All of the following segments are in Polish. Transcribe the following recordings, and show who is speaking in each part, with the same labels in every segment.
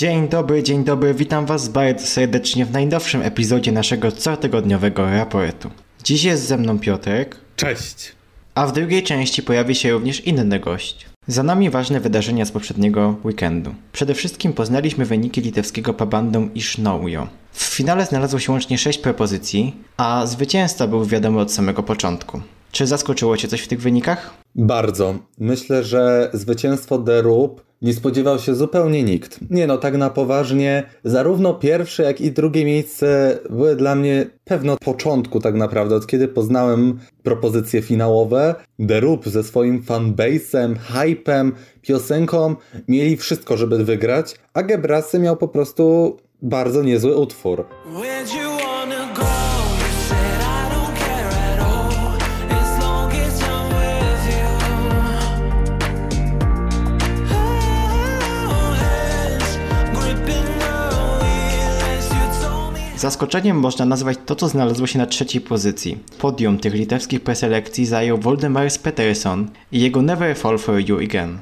Speaker 1: Dzień dobry, dzień dobry, witam Was bardzo serdecznie w najnowszym epizodzie naszego cotygodniowego raportu. Dziś jest ze mną Piotrek.
Speaker 2: Cześć!
Speaker 1: A w drugiej części pojawi się również inny gość. Za nami ważne wydarzenia z poprzedniego weekendu. Przede wszystkim poznaliśmy wyniki litewskiego pabandum Ishnoujo. W finale znalazło się łącznie 6 propozycji, a zwycięzca był wiadomy od samego początku. Czy zaskoczyło Cię coś w tych wynikach?
Speaker 2: Bardzo. Myślę, że zwycięstwo The Rub nie spodziewał się zupełnie nikt. Nie no, tak na poważnie, zarówno pierwsze, jak i drugie miejsce były dla mnie pewno od początku tak naprawdę, od kiedy poznałem propozycje finałowe. The Rub ze swoim fanbase'em, hypem, piosenką mieli wszystko, żeby wygrać, a Gebrasy miał po prostu bardzo niezły utwór.
Speaker 1: Zaskoczeniem można nazwać to, co znalazło się na trzeciej pozycji. Podium tych litewskich preselekcji zajął Voldemars Peterson i jego Never Fall For You Again.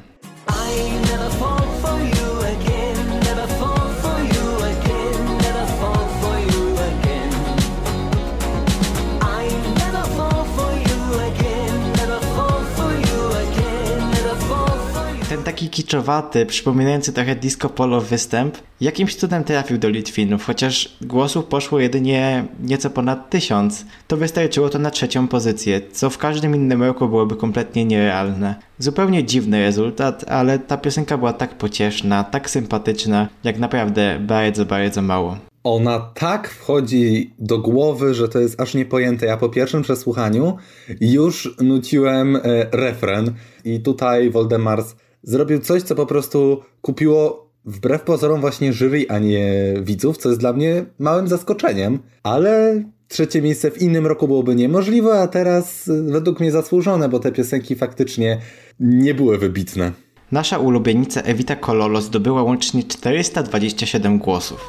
Speaker 1: Taki kiczowaty, przypominający trochę disco polo występ, jakimś cudem trafił do Litwinów, chociaż głosów poszło jedynie nieco ponad tysiąc. To wystarczyło to na trzecią pozycję, co w każdym innym roku byłoby kompletnie nierealne. Zupełnie dziwny rezultat, ale ta piosenka była tak pocieszna, tak sympatyczna, jak naprawdę bardzo, bardzo mało
Speaker 2: ona tak wchodzi do głowy, że to jest aż niepojęte. Ja po pierwszym przesłuchaniu już nuciłem e, refren i tutaj Voldemars zrobił coś, co po prostu kupiło wbrew pozorom właśnie jury, a nie widzów, co jest dla mnie małym zaskoczeniem, ale trzecie miejsce w innym roku byłoby niemożliwe, a teraz y, według mnie zasłużone, bo te piosenki faktycznie nie były wybitne.
Speaker 1: Nasza ulubienica Evita Kololo zdobyła łącznie 427 głosów.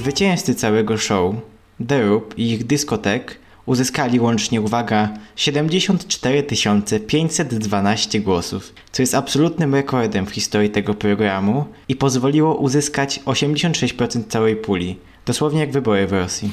Speaker 1: Zwycięzcy całego show, The Roop i ich dyskotek uzyskali łącznie, uwaga, 74 512 głosów, co jest absolutnym rekordem w historii tego programu i pozwoliło uzyskać 86% całej puli, dosłownie jak wybory w Rosji.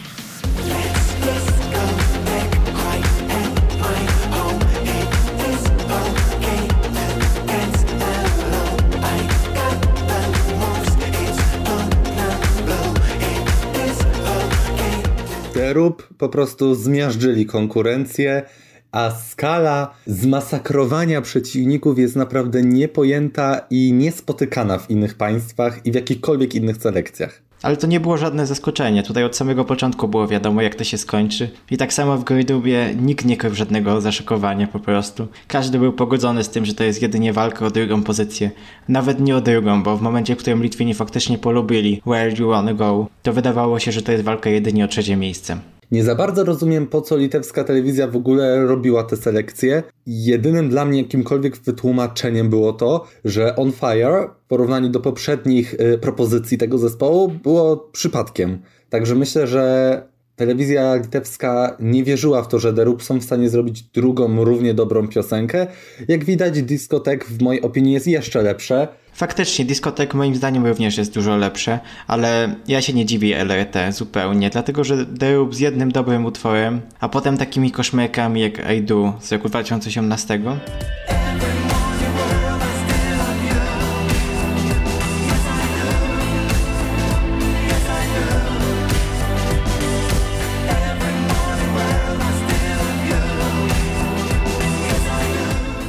Speaker 2: Rób po prostu zmiażdżyli konkurencję, a skala zmasakrowania przeciwników jest naprawdę niepojęta i niespotykana w innych państwach i w jakichkolwiek innych selekcjach.
Speaker 1: Ale to nie było żadne zaskoczenie. Tutaj od samego początku było wiadomo, jak to się skończy. I tak samo w Gojdubie nikt nie krył żadnego zaszokowania po prostu. Każdy był pogodzony z tym, że to jest jedynie walka o drugą pozycję. Nawet nie o drugą, bo w momencie, w którym Litwini faktycznie polubili Where You Wanna Go, to wydawało się, że to jest walka jedynie o trzecie miejsce.
Speaker 2: Nie za bardzo rozumiem, po co litewska telewizja w ogóle robiła te selekcje. Jedynym dla mnie jakimkolwiek wytłumaczeniem było to, że On Fire w porównaniu do poprzednich y, propozycji tego zespołu było przypadkiem. Także myślę, że telewizja litewska nie wierzyła w to, że The są w stanie zrobić drugą równie dobrą piosenkę. Jak widać, Discotek w mojej opinii jest jeszcze lepsze.
Speaker 1: Faktycznie, Discotek moim zdaniem również jest dużo lepsze, ale ja się nie dziwię LRT zupełnie, dlatego że The z jednym dobrym utworem, a potem takimi koszmerkami jak I Do z roku 2018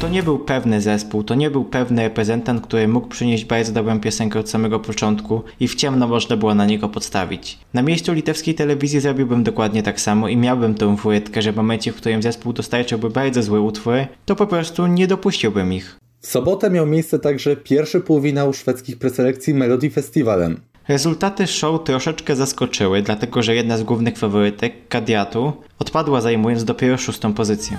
Speaker 1: To nie był pewny zespół, to nie był pewny reprezentant, który mógł przynieść bardzo dobrą piosenkę od samego początku i w ciemno można było na niego podstawić. Na miejscu litewskiej telewizji zrobiłbym dokładnie tak samo i miałbym tą furytkę, że w momencie, w którym zespół dostarczyłby bardzo złe utwory, to po prostu nie dopuściłbym ich.
Speaker 2: W sobotę miał miejsce także pierwszy półfinał szwedzkich preselekcji Melody Festivalem.
Speaker 1: Rezultaty show troszeczkę zaskoczyły, dlatego że jedna z głównych faworytek, Kadiatu, odpadła zajmując dopiero szóstą pozycję.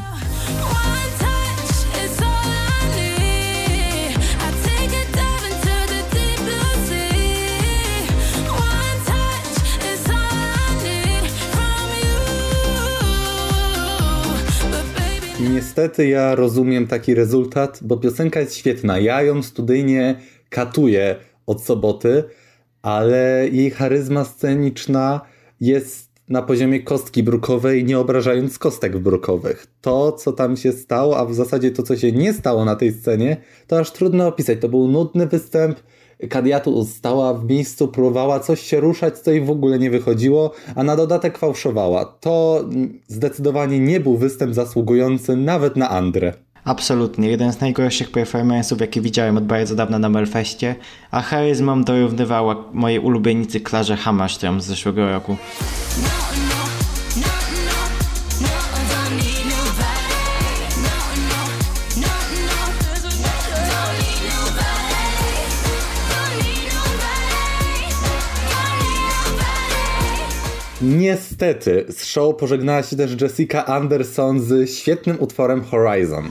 Speaker 2: Niestety ja rozumiem taki rezultat, bo piosenka jest świetna. Ja ją studyjnie katuję od soboty, ale jej charyzma sceniczna jest na poziomie kostki brukowej, nie obrażając kostek brukowych. To, co tam się stało, a w zasadzie to, co się nie stało na tej scenie, to aż trudno opisać. To był nudny występ. Kadiatu stała w miejscu, próbowała coś się ruszać, co jej w ogóle nie wychodziło, a na dodatek fałszowała. To zdecydowanie nie był występ zasługujący nawet na Andrę.
Speaker 1: Absolutnie, jeden z najgorszych performance'ów, jakie widziałem od bardzo dawna na Melfestie, a charyzmą dorównywała mojej ulubienicy Klarze Hammerstrom z zeszłego roku.
Speaker 2: Niestety, z show pożegnała się też Jessica Anderson z świetnym utworem Horizon.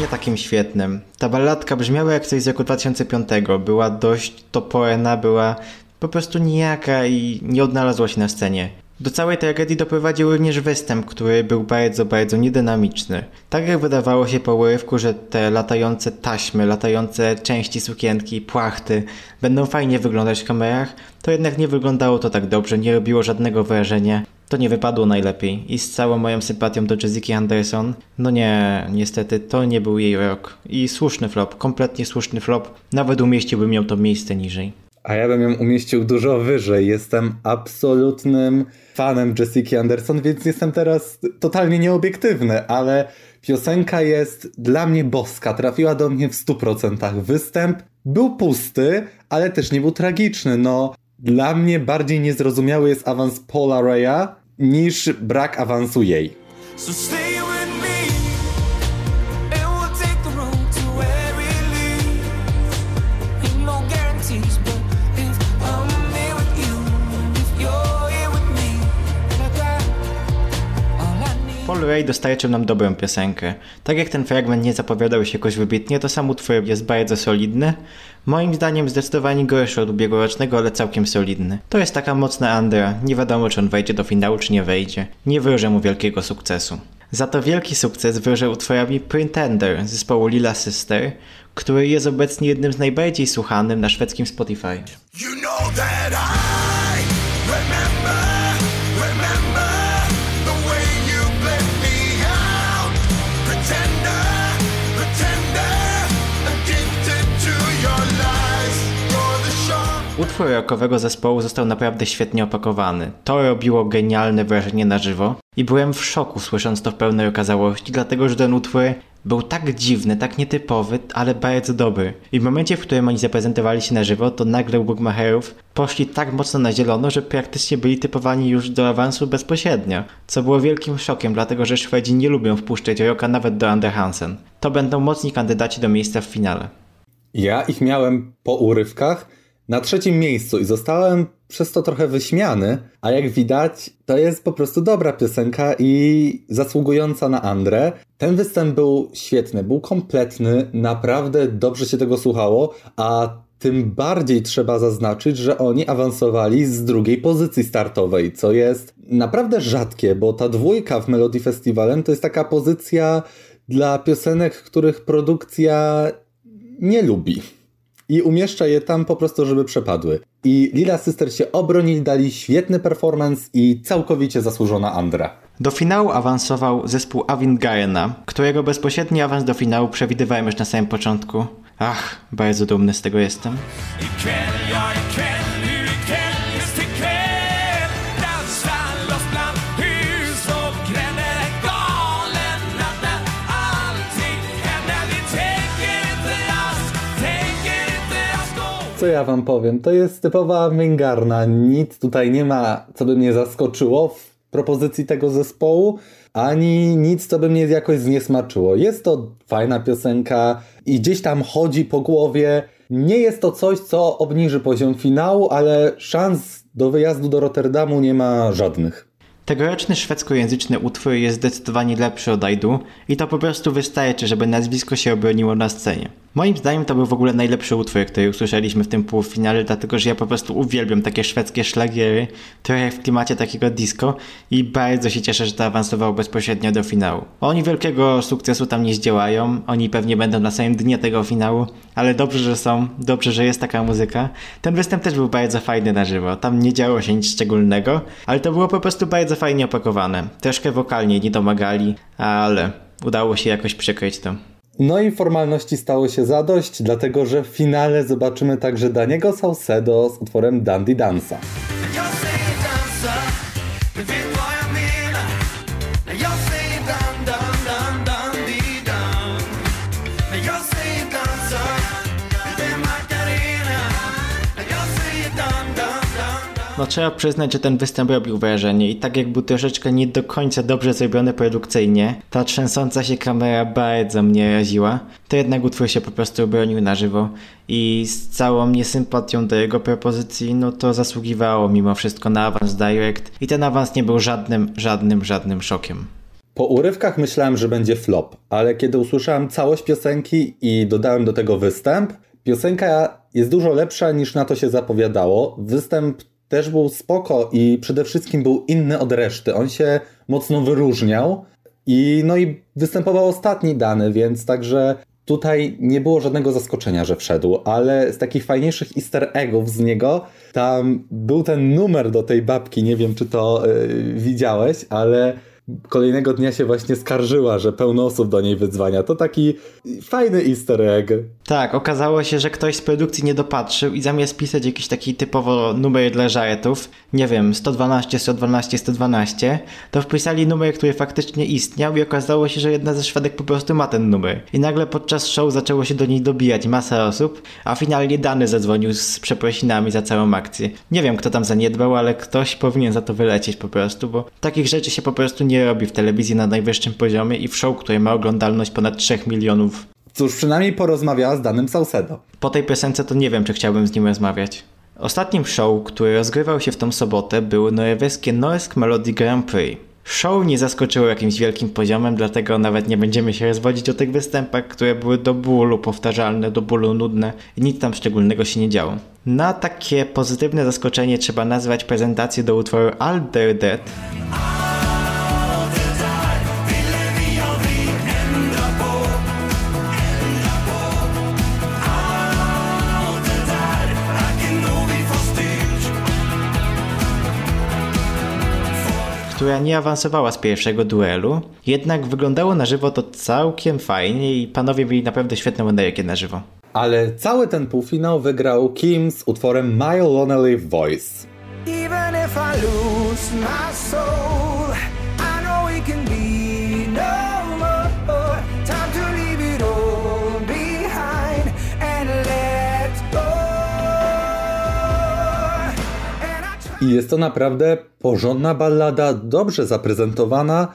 Speaker 1: Nie takim świetnym. Ta balladka brzmiała jak coś z roku 2005. Była dość toporna, była po prostu nijaka i nie odnalazła się na scenie. Do całej tragedii doprowadził również występ, który był bardzo, bardzo niedynamiczny. Tak jak wydawało się po urywku, że te latające taśmy, latające części sukienki, płachty będą fajnie wyglądać w kamerach, to jednak nie wyglądało to tak dobrze, nie robiło żadnego wrażenia. To nie wypadło najlepiej i z całą moją sympatią do Jessica Anderson, no nie, niestety to nie był jej rok. I słuszny flop, kompletnie słuszny flop, nawet umieściłbym ją to miejsce niżej.
Speaker 2: A ja bym ją umieścił dużo wyżej. Jestem absolutnym fanem Jessica Anderson, więc jestem teraz totalnie nieobiektywny, ale piosenka jest dla mnie boska. Trafiła do mnie w 100%. Występ był pusty, ale też nie był tragiczny. No, dla mnie bardziej niezrozumiały jest awans Paula Raya niż brak awansu jej. So
Speaker 1: Paul Ray dostarczył nam dobrą piosenkę. Tak jak ten fragment nie zapowiadał się jakoś wybitnie, to sam utwór jest bardzo solidny. Moim zdaniem zdecydowanie gorszy od ubiegłorocznego, ale całkiem solidny. To jest taka mocna Andra, nie wiadomo czy on wejdzie do finału, czy nie wejdzie. Nie wróżę mu wielkiego sukcesu. Za to wielki sukces wróżę utworami Pretender zespołu Lila Sister, który jest obecnie jednym z najbardziej słuchanym na szwedzkim Spotify. You know Utwór rockowego zespołu został naprawdę świetnie opakowany. To robiło genialne wrażenie na żywo i byłem w szoku słysząc to w pełnej okazałości, dlatego że ten utwór był tak dziwny, tak nietypowy, ale bardzo dobry. I w momencie, w którym oni zaprezentowali się na żywo, to nagle u Bookmacherów poszli tak mocno na zielono, że praktycznie byli typowani już do awansu bezpośrednio. Co było wielkim szokiem, dlatego że Szwedzi nie lubią wpuszczać rocka nawet do Under Hansen. To będą mocni kandydaci do miejsca w finale.
Speaker 2: Ja ich miałem po urywkach, na trzecim miejscu i zostałem przez to trochę wyśmiany, a jak widać, to jest po prostu dobra piosenka i zasługująca na Andrę. Ten występ był świetny, był kompletny, naprawdę dobrze się tego słuchało, a tym bardziej trzeba zaznaczyć, że oni awansowali z drugiej pozycji startowej, co jest naprawdę rzadkie, bo ta dwójka w Melody Festivalem to jest taka pozycja dla piosenek, których produkcja nie lubi i umieszcza je tam po prostu, żeby przepadły. I Lila Sister się obronili, dali świetny performance i całkowicie zasłużona Andra.
Speaker 1: Do finału awansował zespół Avingayena, którego bezpośredni awans do finału przewidywałem już na samym początku. Ach, bardzo dumny z tego jestem.
Speaker 2: Co ja wam powiem? To jest typowa Mingarna. Nic tutaj nie ma, co by mnie zaskoczyło w propozycji tego zespołu, ani nic, co by mnie jakoś zniesmaczyło. Jest to fajna piosenka i gdzieś tam chodzi po głowie. Nie jest to coś, co obniży poziom finału, ale szans do wyjazdu do Rotterdamu nie ma żadnych.
Speaker 1: Tegoroczny szwedzkojęzyczny utwór jest zdecydowanie lepszy od Aidu i to po prostu wystarczy, żeby nazwisko się obroniło na scenie. Moim zdaniem to był w ogóle najlepszy utwór, który usłyszeliśmy w tym półfinale, dlatego że ja po prostu uwielbiam takie szwedzkie szlagiery, trochę w klimacie takiego disco i bardzo się cieszę, że to awansowało bezpośrednio do finału. Oni wielkiego sukcesu tam nie zdziałają, oni pewnie będą na samym dnie tego finału, ale dobrze, że są, dobrze, że jest taka muzyka. Ten występ też był bardzo fajny na żywo, tam nie działo się nic szczególnego, ale to było po prostu bardzo fajnie opakowane. Troszkę wokalnie nie domagali, ale udało się jakoś przykryć to.
Speaker 2: No i formalności stało się zadość, dlatego że w finale zobaczymy także Daniego Saucedo z utworem Dandy Dansa.
Speaker 1: No trzeba przyznać, że ten występ robił wrażenie i tak jak był troszeczkę nie do końca dobrze zrobiony produkcyjnie, ta trzęsąca się kamera bardzo mnie raziła, to jednak utwór się po prostu obronił na żywo i z całą niesympatią do jego propozycji, no to zasługiwało mimo wszystko na awans direct i ten awans nie był żadnym, żadnym, żadnym szokiem.
Speaker 2: Po urywkach myślałem, że będzie flop, ale kiedy usłyszałem całość piosenki i dodałem do tego występ, piosenka jest dużo lepsza niż na to się zapowiadało. Występ też był spoko i przede wszystkim był inny od reszty. On się mocno wyróżniał i no i występował ostatni dany, więc także tutaj nie było żadnego zaskoczenia, że wszedł, ale z takich fajniejszych easter eggów z niego tam był ten numer do tej babki, nie wiem czy to yy, widziałeś, ale kolejnego dnia się właśnie skarżyła, że pełno osób do niej wyzwania. To taki fajny easter egg.
Speaker 1: Tak, okazało się, że ktoś z produkcji nie dopatrzył i zamiast pisać jakiś taki typowo numer dla żartów, nie wiem, 112, 112, 112, to wpisali numer, który faktycznie istniał i okazało się, że jedna ze Szwedek po prostu ma ten numer. I nagle podczas show zaczęło się do niej dobijać masa osób, a finalnie Dany zadzwonił z przeprosinami za całą akcję. Nie wiem, kto tam zaniedbał, ale ktoś powinien za to wylecieć po prostu, bo takich rzeczy się po prostu nie robi w telewizji na najwyższym poziomie i w show, które ma oglądalność ponad 3 milionów.
Speaker 2: Cóż, przynajmniej porozmawiała z danym Saucedo.
Speaker 1: Po tej piosence to nie wiem, czy chciałbym z nim rozmawiać. Ostatnim show, który rozgrywał się w tą sobotę, był norweskie Norsk Melody Grand Prix. Show nie zaskoczyło jakimś wielkim poziomem, dlatego nawet nie będziemy się rozwodzić o tych występach, które były do bólu powtarzalne, do bólu nudne i nic tam szczególnego się nie działo. Na takie pozytywne zaskoczenie trzeba nazwać prezentację do utworu All They're Dead. Która nie awansowała z pierwszego duelu, jednak wyglądało na żywo to całkiem fajnie i panowie mieli naprawdę świetną wędrówkę na żywo.
Speaker 2: Ale cały ten półfinał wygrał Kim z utworem My Lonely Voice. Even if I lose my soul, I know it can be I jest to naprawdę porządna ballada, dobrze zaprezentowana.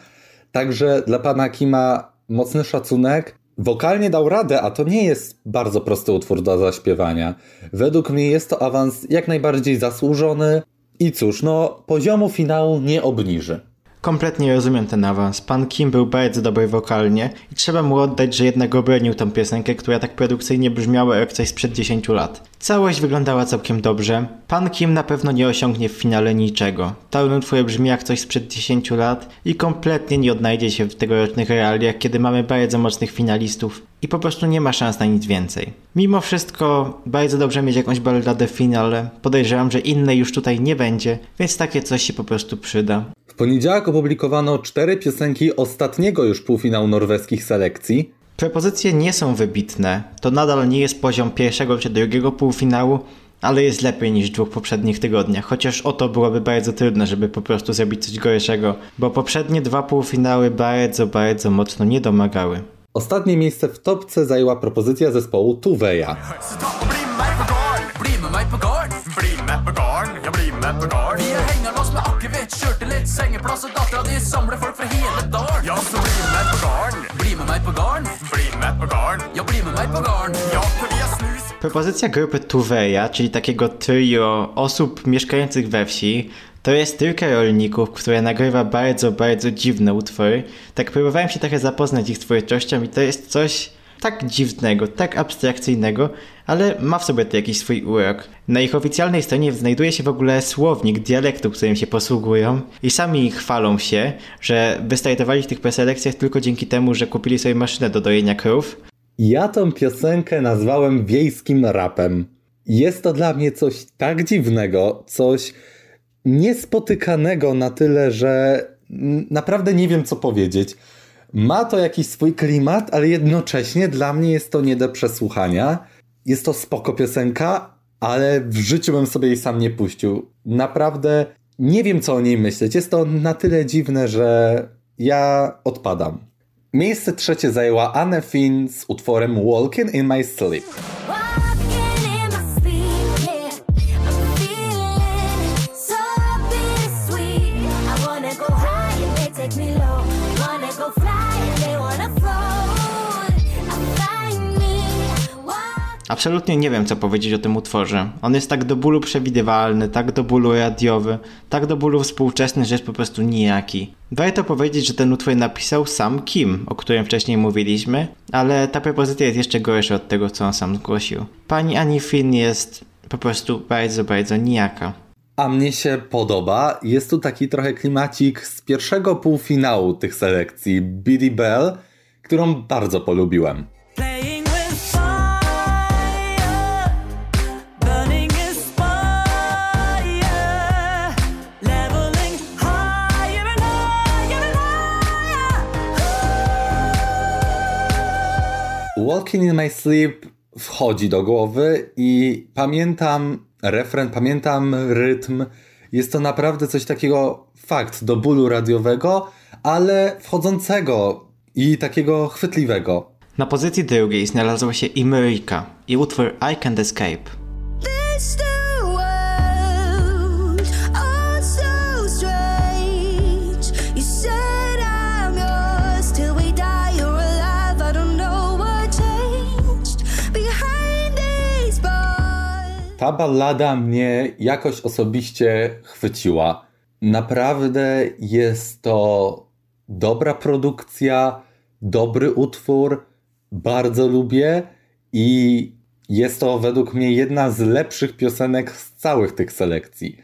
Speaker 2: Także dla pana Kima mocny szacunek. Wokalnie dał radę, a to nie jest bardzo prosty utwór do zaśpiewania. Według mnie jest to awans jak najbardziej zasłużony. I cóż, no, poziomu finału nie obniży.
Speaker 1: Kompletnie rozumiem ten awans. Pan Kim był bardzo dobry wokalnie i trzeba mu oddać, że jednak obronił tę piosenkę, która tak produkcyjnie brzmiała jak coś sprzed 10 lat. Całość wyglądała całkiem dobrze. Pan Kim na pewno nie osiągnie w finale niczego. Ten utwór brzmi jak coś sprzed 10 lat i kompletnie nie odnajdzie się w tegorocznych realiach, kiedy mamy bardzo mocnych finalistów i po prostu nie ma szans na nic więcej. Mimo wszystko bardzo dobrze mieć jakąś balladę w finale. Podejrzewam, że innej już tutaj nie będzie, więc takie coś się po prostu przyda.
Speaker 2: W poniedziałek opublikowano cztery piosenki ostatniego już półfinału norweskich selekcji.
Speaker 1: Propozycje nie są wybitne. To nadal nie jest poziom pierwszego czy drugiego półfinału, ale jest lepiej niż w dwóch poprzednich tygodniach, chociaż o to byłoby bardzo trudne, żeby po prostu zrobić coś gorszego, bo poprzednie dwa półfinały bardzo, bardzo mocno nie domagały.
Speaker 2: Ostatnie miejsce w topce zajęła propozycja zespołu Tuveja.
Speaker 1: Propozycja grupy Tuveja, czyli takiego trio osób mieszkających we wsi, To jest trójka rolników, która nagrywa bardzo, bardzo dziwne utwory. Tak próbowałem się trochę zapoznać ich twórczością i to jest coś tak dziwnego, tak abstrakcyjnego, ale ma w sobie to jakiś swój urok. Na ich oficjalnej stronie znajduje się w ogóle słownik dialektu, którym się posługują i sami chwalą się, że wystartowali w tych preselekcjach tylko dzięki temu, że kupili sobie maszynę do dojenia krów.
Speaker 2: Ja tą piosenkę nazwałem wiejskim rapem. Jest to dla mnie coś tak dziwnego, coś niespotykanego na tyle, że naprawdę nie wiem co powiedzieć. Ma to jakiś swój klimat, ale jednocześnie dla mnie jest to nie do przesłuchania. Jest to spoko piosenka, ale w życiu bym sobie jej sam nie puścił. Naprawdę nie wiem co o niej myśleć. Jest to na tyle dziwne, że ja odpadam. Miejsce trzecie zajęła Anne Finn z utworem Walking in My Sleep.
Speaker 1: Absolutnie nie wiem, co powiedzieć o tym utworze. On jest tak do bólu przewidywalny, tak do bólu radiowy, tak do bólu współczesny, że jest po prostu nijaki. Warto powiedzieć, że ten utwór napisał sam Kim, o którym wcześniej mówiliśmy, ale ta propozycja jest jeszcze gorsza od tego, co on sam zgłosił. Pani Annie Finn jest po prostu bardzo, bardzo nijaka.
Speaker 2: A mnie się podoba. Jest tu taki trochę klimacik z pierwszego półfinału tych selekcji, Biddy Bell, którą bardzo polubiłem. Walking in My Sleep wchodzi do głowy i pamiętam refren, pamiętam rytm. Jest to naprawdę coś takiego, fakt, do bólu radiowego, ale wchodzącego i takiego chwytliwego.
Speaker 1: Na pozycji drugiej znalazła się Imerika i utwór I Can't Escape.
Speaker 2: Ta ballada mnie jakoś osobiście chwyciła. Naprawdę jest to dobra produkcja, dobry utwór, bardzo lubię i jest to według mnie jedna z lepszych piosenek z całych tych selekcji.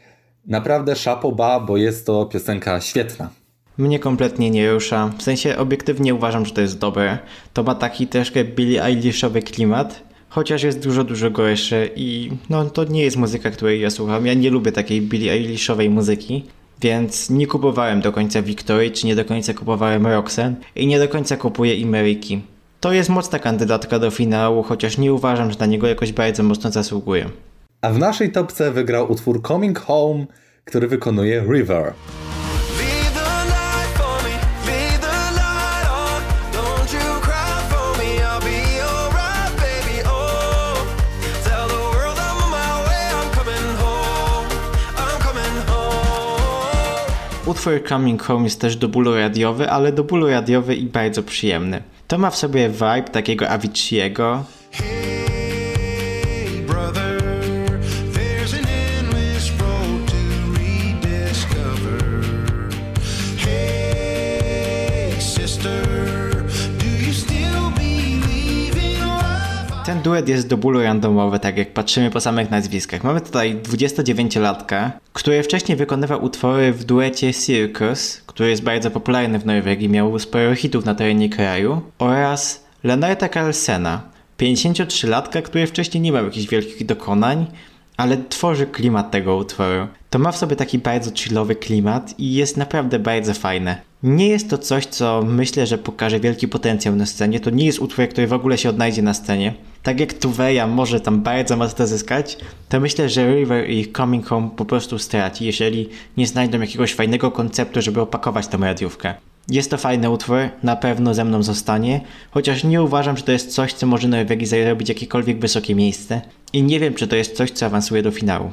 Speaker 2: Naprawdę szapoba, bo jest to piosenka świetna.
Speaker 1: Mnie kompletnie nie rusza. W sensie obiektywnie uważam, że to jest dobre. To ma taki troszkę Billie Eilishowy klimat chociaż jest dużo, dużo gorsze i no to nie jest muzyka, której ja słucham. Ja nie lubię takiej Billie Eilishowej muzyki, więc nie kupowałem do końca Victory, czy nie do końca kupowałem Roxanne i nie do końca kupuję Imeriki. To jest mocna kandydatka do finału, chociaż nie uważam, że na niego jakoś bardzo mocno zasługuje.
Speaker 2: A w naszej topce wygrał utwór Coming Home, który wykonuje River.
Speaker 1: Utwór Coming Home jest też do bólu radiowy, ale do bólu radiowy i bardzo przyjemny. To ma w sobie vibe takiego Avicii'ego, duet jest do bólu randomowy, tak jak patrzymy po samych nazwiskach. Mamy tutaj 29-latka, który wcześniej wykonywał utwory w duecie Circus, który jest bardzo popularny w Norwegii, miał sporo hitów na terenie kraju, oraz Leonarda Carlsena, 53-latka, który wcześniej nie miał jakichś wielkich dokonań, ale tworzy klimat tego utworu. To ma w sobie taki bardzo chillowy klimat i jest naprawdę bardzo fajne. Nie jest to coś, co myślę, że pokaże wielki potencjał na scenie. To nie jest utwór, który w ogóle się odnajdzie na scenie. Tak jak Tuveja może tam bardzo mocno zyskać, to myślę, że River i Coming Home po prostu straci, jeżeli nie znajdą jakiegoś fajnego konceptu, żeby opakować tę radiówkę. Jest to fajny utwór, na pewno ze mną zostanie, chociaż nie uważam, że to jest coś, co może Norwegii zarobić jakiekolwiek wysokie miejsce i nie wiem, czy to jest coś, co awansuje do finału.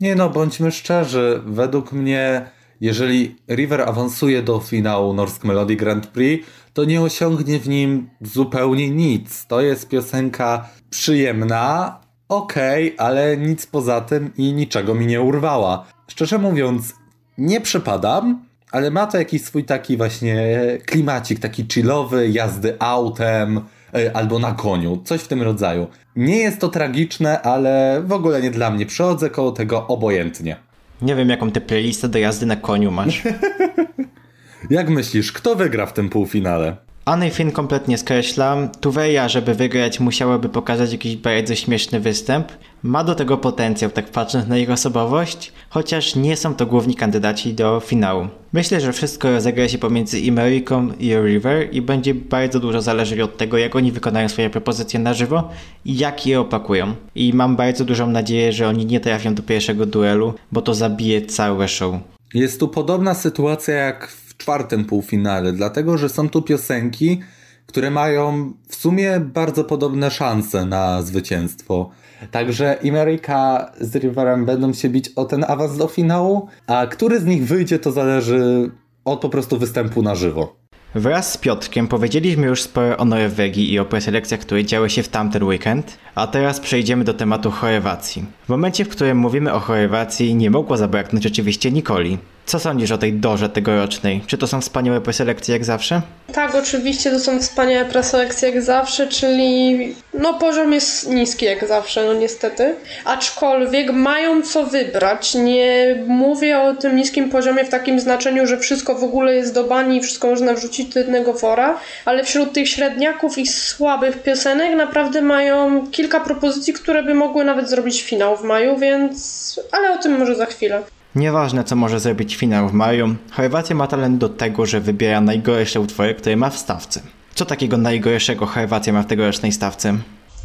Speaker 2: Nie no, bądźmy szczerzy, według mnie jeżeli River awansuje do finału Norsk Melody Grand Prix, to nie osiągnie w nim zupełnie nic. To jest piosenka przyjemna, okej, okay, ale nic poza tym i niczego mi nie urwała. Szczerze mówiąc, nie przepadam, ale ma to jakiś swój taki właśnie klimacik, taki chillowy, jazdy autem e, albo na koniu, coś w tym rodzaju. Nie jest to tragiczne, ale w ogóle nie dla mnie. Przechodzę koło tego obojętnie.
Speaker 1: Nie wiem, jaką ty playlistę do jazdy na koniu masz.
Speaker 2: Jak myślisz, kto wygra w tym półfinale?
Speaker 1: Anny kompletnie skreślam. Tuweja, żeby wygrać, musiałaby pokazać jakiś bardzo śmieszny występ. Ma do tego potencjał, tak patrząc na ich osobowość, chociaż nie są to główni kandydaci do finału. Myślę, że wszystko rozegra się pomiędzy Imeriką i River i będzie bardzo dużo zależeć od tego, jak oni wykonają swoje propozycje na żywo i jak je opakują. I mam bardzo dużą nadzieję, że oni nie trafią do pierwszego duelu, bo to zabije całe show.
Speaker 2: Jest tu podobna sytuacja jak czwartym półfinale, dlatego że są tu piosenki, które mają w sumie bardzo podobne szanse na zwycięstwo. Także Imerika z Riverem będą się bić o ten awans do finału, a który z nich wyjdzie to zależy od po prostu występu na żywo.
Speaker 1: Wraz z Piotrkiem powiedzieliśmy już sporo o Norwegii i o preselekcjach, które działy się w tamten weekend, a teraz przejdziemy do tematu Chorwacji. W momencie, w którym mówimy o Chorwacji, nie mogło zabraknąć oczywiście Nikoli. Co sądzisz o tej dorze tegorocznej? Czy to są wspaniałe preselekcje jak zawsze?
Speaker 3: Tak, oczywiście to są wspaniałe preselekcje jak zawsze, czyli no poziom jest niski jak zawsze, no niestety. Aczkolwiek mają co wybrać. Nie mówię o tym niskim poziomie w takim znaczeniu, że wszystko w ogóle jest do bani i wszystko można wrzucić do jednego wora, ale wśród tych średniaków i słabych piosenek naprawdę mają kilka propozycji, które by mogły nawet zrobić finał w maju, więc... ale o tym może za chwilę.
Speaker 1: Nieważne, co może zrobić finał w maju, Chorwacja ma talent do tego, że wybiera najgorsze utwory, które ma w stawce. Co takiego najgorszego Chorwacja ma w tegorocznej stawce?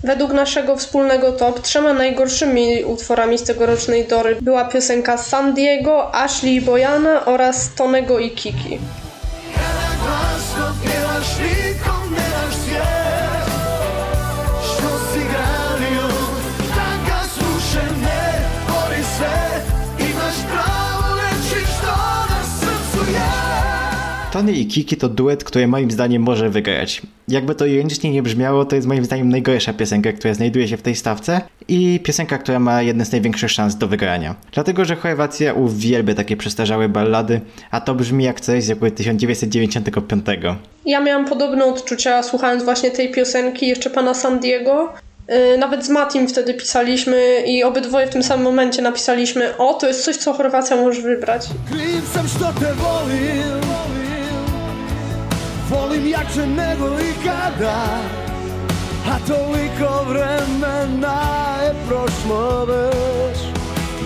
Speaker 3: Według naszego wspólnego top trzema najgorszymi utworami z tegorocznej Dory była piosenka San Diego, Ashley i Bojana oraz Tonego i Kiki.
Speaker 1: Tony i Kiki to duet, który moim zdaniem może wygrać. Jakby to ironicznie nie brzmiało, to jest moim zdaniem najgorsza piosenka, która znajduje się w tej stawce i piosenka, która ma jedne z największych szans do wygrania. Dlatego, że Chorwacja uwielbia takie przestarzałe ballady, a to brzmi jak coś z roku 1995.
Speaker 3: Ja miałam podobne odczucia słuchając właśnie tej piosenki, jeszcze pana San Diego. Yy, nawet z Matim wtedy pisaliśmy i obydwoje w tym samym momencie napisaliśmy o, to jest coś, co Chorwacja może wybrać. Volim jače nego ikada A toliko vremena je prošlo već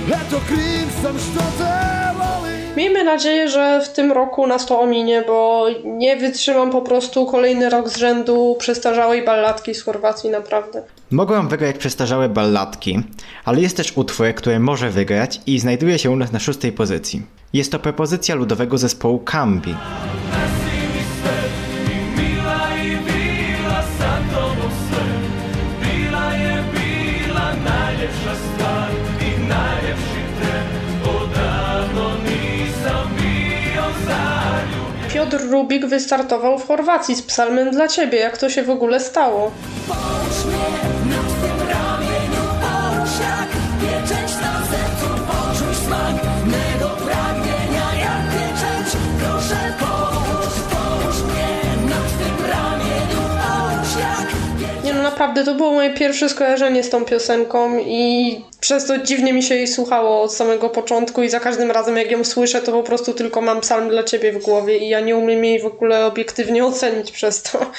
Speaker 3: Eto kriv sam što te volim Miejmy nadzieję, że w tym roku nas to ominie, bo nie wytrzymam po prostu kolejny rok z rzędu przestarzałej balladki z Chorwacji, naprawdę.
Speaker 1: Mogłem wygrać przestarzałe balladki, ale jest też utwór, który może wygrać i znajduje się u nas na szóstej pozycji. Jest to propozycja ludowego zespołu Kambi.
Speaker 3: Piotr Rubik wystartował w Chorwacji z psalmem dla ciebie. Jak to się w ogóle stało? Naprawdę to było moje pierwsze skojarzenie z tą piosenką i przez to dziwnie mi się jej słuchało od samego początku i za każdym razem jak ją słyszę, to po prostu tylko mam psalm dla ciebie w głowie i ja nie umiem jej w ogóle obiektywnie ocenić przez to.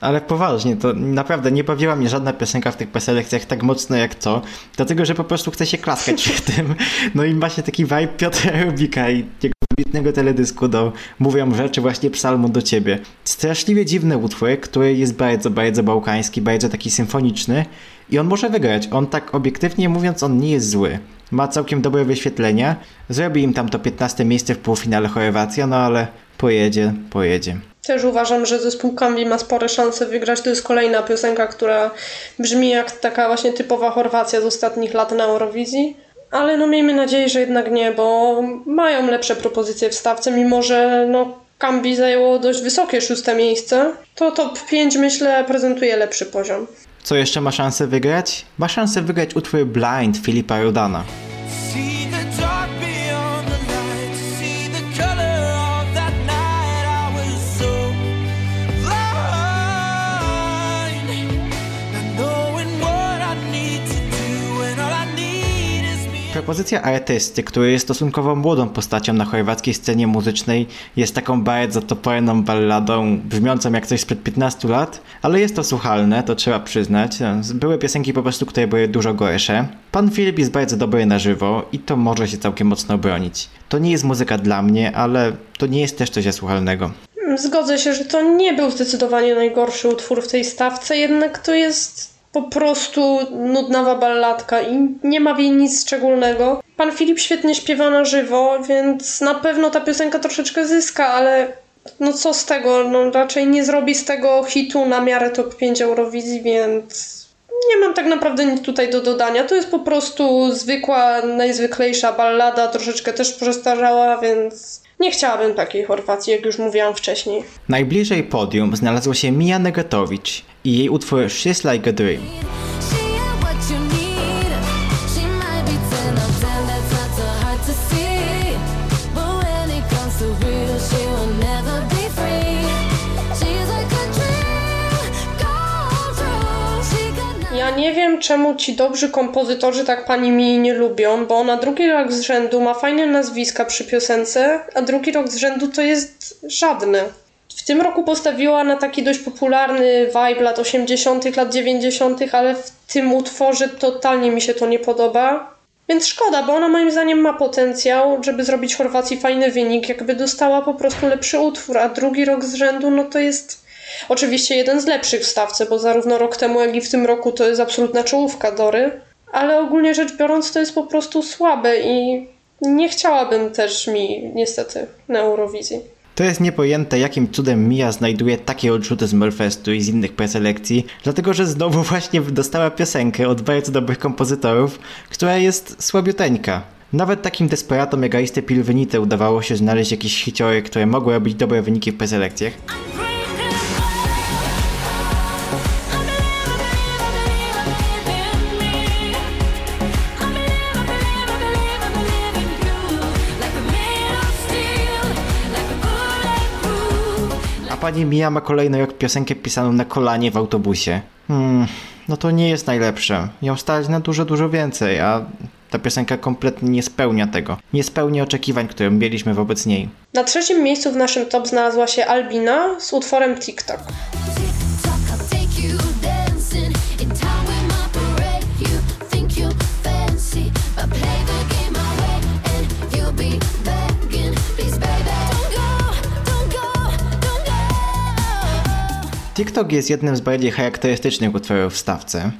Speaker 1: Ale poważnie, to naprawdę nie bawiła mnie żadna piosenka w tych preselekcjach tak mocno jak to, dlatego że po prostu chce się klaskać przy tym. No i właśnie taki vibe Piotra Rubika i jego wybitnego teledysku do Mówią rzeczy właśnie psalmu do ciebie. Straszliwie dziwny utwór, który jest bardzo, bardzo bałkański, bardzo taki symfoniczny i on może wygrać. On tak obiektywnie mówiąc, on nie jest zły. Ma całkiem dobre wyświetlenia. Zrobi im tam to 15 miejsce w półfinale Chorwacja, no ale pojedzie, pojedzie.
Speaker 3: Też uważam, że zespół Kambi ma spore szanse wygrać. To jest kolejna piosenka, która brzmi jak taka właśnie typowa Chorwacja z ostatnich lat na Eurowizji. Ale no miejmy nadzieję, że jednak nie, bo mają lepsze propozycje w stawce, mimo że no Kambi zajęło dość wysokie szóste miejsce. To top 5 myślę prezentuje lepszy poziom.
Speaker 1: Co jeszcze ma szansę wygrać? Ma szansę wygrać utwór Blind Filipa Rodana. Propozycja artysty, który jest stosunkowo młodą postacią na chorwackiej scenie muzycznej, jest taką bardzo toporną balladą, brzmiącą jak coś sprzed 15 lat, ale jest to słuchalne, to trzeba przyznać. Były piosenki po prostu, które były dużo gorsze. Pan Filip jest bardzo dobry na żywo i to może się całkiem mocno bronić. To nie jest muzyka dla mnie, ale to nie jest też coś słuchalnego.
Speaker 3: Zgodzę się, że to nie był zdecydowanie najgorszy utwór w tej stawce, jednak to jest po prostu nudnawa balladka i nie ma w niej nic szczególnego. Pan Filip świetnie śpiewa na żywo, więc na pewno ta piosenka troszeczkę zyska, ale no co z tego, no raczej nie zrobi z tego hitu na miarę top 5 Eurowizji, więc nie mam tak naprawdę nic tutaj do dodania. To jest po prostu zwykła, najzwyklejsza ballada, troszeczkę też przestarzała, więc nie chciałabym takiej Chorwacji, jak już mówiłam wcześniej.
Speaker 1: Najbliżej podium znalazła się Mija Negatowicz i jej utwór She's Like a Dream.
Speaker 3: Nie wiem, czemu ci dobrzy kompozytorzy tak pani mi nie lubią, bo ona drugi rok z rzędu ma fajne nazwiska przy piosence, a drugi rok z rzędu to jest żadne. W tym roku postawiła na taki dość popularny vibe lat 80., lat 90., ale w tym utworze totalnie mi się to nie podoba. Więc szkoda, bo ona moim zdaniem ma potencjał, żeby zrobić Chorwacji fajny wynik, jakby dostała po prostu lepszy utwór, a drugi rok z rzędu, no to jest oczywiście jeden z lepszych w stawce, bo zarówno rok temu, jak i w tym roku to jest absolutna czołówka Dory, ale ogólnie rzecz biorąc to jest po prostu słabe i nie chciałabym też mi niestety na Eurowizji.
Speaker 1: To jest niepojęte, jakim cudem Mia znajduje takie odrzuty z Melfestu i z innych preselekcji, dlatego że znowu właśnie dostała piosenkę od bardzo dobrych kompozytorów, która jest słabiuteńka. Nawet takim desperatom jak Aiste udawało się znaleźć jakieś hiciory, które mogły robić dobre wyniki w preselekcjach. Pani Mia ma kolejny rok piosenkę pisaną na kolanie w autobusie. Hmm, no to nie jest najlepsze. Ją stać na dużo, dużo więcej, a ta piosenka kompletnie nie spełnia tego. Nie spełnia oczekiwań, które mieliśmy wobec niej.
Speaker 3: Na trzecim miejscu w naszym top znalazła się Albina z utworem TikTok.
Speaker 1: TikTok jest jednym z bardziej charakterystycznych utworów w stawce.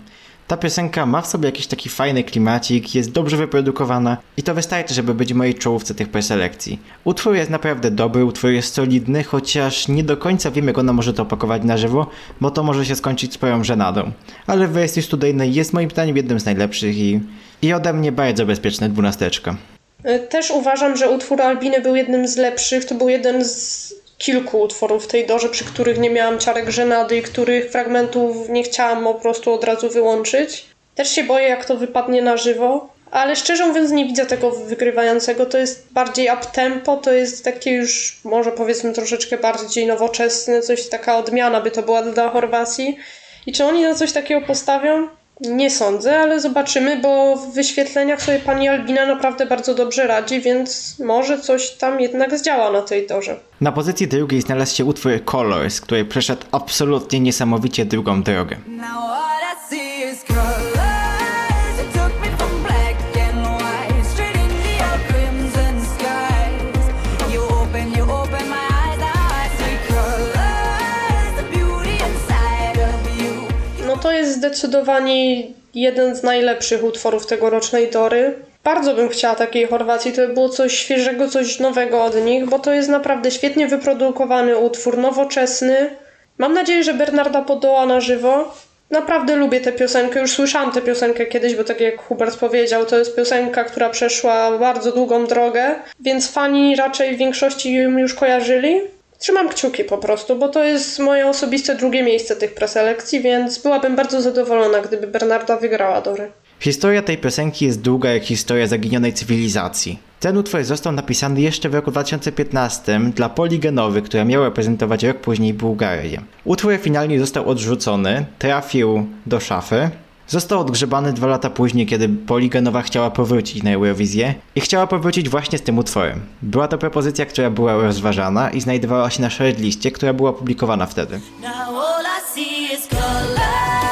Speaker 1: Ta piosenka ma w sobie jakiś taki fajny klimacik, jest dobrze wyprodukowana i to wystarczy, żeby być w mojej czołówce tych preselekcji. Utwór jest naprawdę dobry, utwór jest solidny, chociaż nie do końca wiem jak ona może to opakować na żywo, bo to może się skończyć swoją żenadą. Ale w wersji studyjnej jest moim zdaniem jednym z najlepszych i, i ode mnie bardzo bezpieczne dwunasteczka.
Speaker 3: Też uważam, że utwór Albiny był jednym z lepszych, to był jeden z kilku utworów w tej dorze, przy których nie miałam ciarek żenady i których fragmentów nie chciałam po prostu od razu wyłączyć. Też się boję, jak to wypadnie na żywo, ale szczerze mówiąc nie widzę tego wygrywającego. To jest bardziej up-tempo, to jest takie już może powiedzmy troszeczkę bardziej nowoczesne, coś taka odmiana by to była dla Chorwacji. I czy oni na coś takiego postawią? Nie sądzę, ale zobaczymy, bo w wyświetleniach sobie pani Albina naprawdę bardzo dobrze radzi, więc może coś tam jednak zdziała na tej torze.
Speaker 1: Na pozycji drugiej znalazł się utwór Colors, który przeszedł absolutnie niesamowicie drugą drogę.
Speaker 3: to jest zdecydowanie jeden z najlepszych utworów tegorocznej Dory. Bardzo bym chciała takiej Chorwacji, to by było coś świeżego, coś nowego od nich, bo to jest naprawdę świetnie wyprodukowany utwór, nowoczesny. Mam nadzieję, że Bernarda podoła na żywo. Naprawdę lubię tę piosenkę, już słyszałam tę piosenkę kiedyś, bo tak jak Hubert powiedział, to jest piosenka, która przeszła bardzo długą drogę, więc fani raczej w większości ją już kojarzyli. Trzymam kciuki po prostu, bo to jest moje osobiste drugie miejsce tych preselekcji, więc byłabym bardzo zadowolona, gdyby Bernarda wygrała Dory.
Speaker 1: Historia tej piosenki jest długa jak historia zaginionej cywilizacji. Ten utwór został napisany jeszcze w roku 2015 dla Poligenowy, która miała reprezentować rok później Bułgarię. Utwór finalnie został odrzucony, trafił do szafy. Został odgrzebany dwa lata później, kiedy Poliganowa chciała powrócić na Eurowizję i chciała powrócić właśnie z tym utworem. Była to propozycja, która była rozważana i znajdowała się na shortliście, która była publikowana wtedy.
Speaker 4: Now all I see is colors.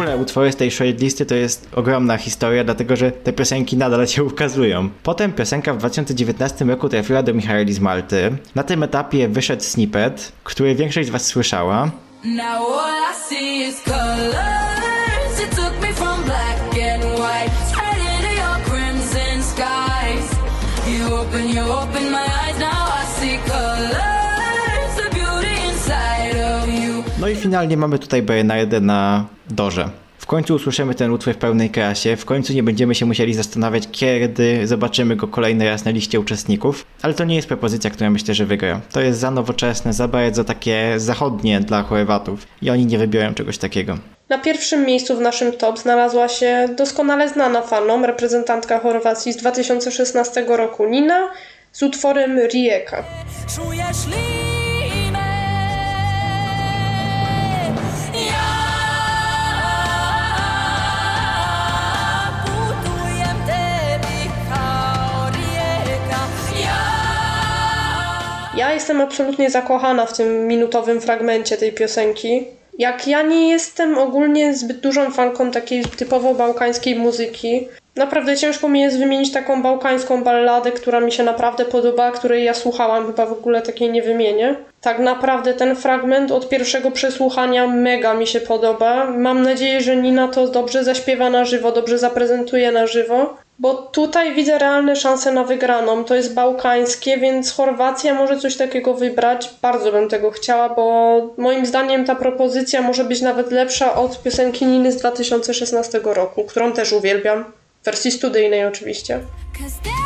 Speaker 1: Ogóle utwory z tej shortlisty to jest ogromna historia, dlatego że te piosenki nadal się ukazują. Potem piosenka w 2019 roku trafiła do Michaeli z Malty. Na tym etapie wyszedł snippet, który większość z Was słyszała.
Speaker 4: Now all I see is colors. It took me from black and white straight into your crimson skies. You open, you open my eyes. Now
Speaker 1: finalnie mamy tutaj Bernardę na dorze. W końcu usłyszymy ten utwór w pełnej krasie, w końcu nie będziemy się musieli zastanawiać, kiedy zobaczymy go kolejny raz na liście uczestników, ale to nie jest propozycja, która myślę, że wygra. To jest za nowoczesne, za bardzo takie zachodnie dla Chorwatów i oni nie wybiorą czegoś takiego.
Speaker 3: Na pierwszym miejscu w naszym top znalazła się doskonale znana fanom reprezentantka Chorwacji z 2016 roku Nina z utworem Rijeka.
Speaker 4: Czujesz linę?
Speaker 3: Jestem absolutnie zakochana w tym minutowym fragmencie tej piosenki. Jak ja nie jestem ogólnie zbyt dużą fanką takiej typowo bałkańskiej muzyki, naprawdę ciężko mi jest wymienić taką bałkańską balladę, która mi się naprawdę podoba, której ja słuchałam, chyba w ogóle takiej nie wymienię. Tak naprawdę ten fragment od pierwszego przesłuchania mega mi się podoba. Mam nadzieję, że Nina to dobrze zaśpiewa na żywo, dobrze zaprezentuje na żywo. Bo tutaj widzę realne szanse na wygraną. To jest bałkańskie, więc Chorwacja może coś takiego wybrać. Bardzo bym tego chciała, bo moim zdaniem ta propozycja może być nawet lepsza od piosenki Niny z 2016 roku, którą też uwielbiam. W wersji studyjnej oczywiście.
Speaker 4: A die.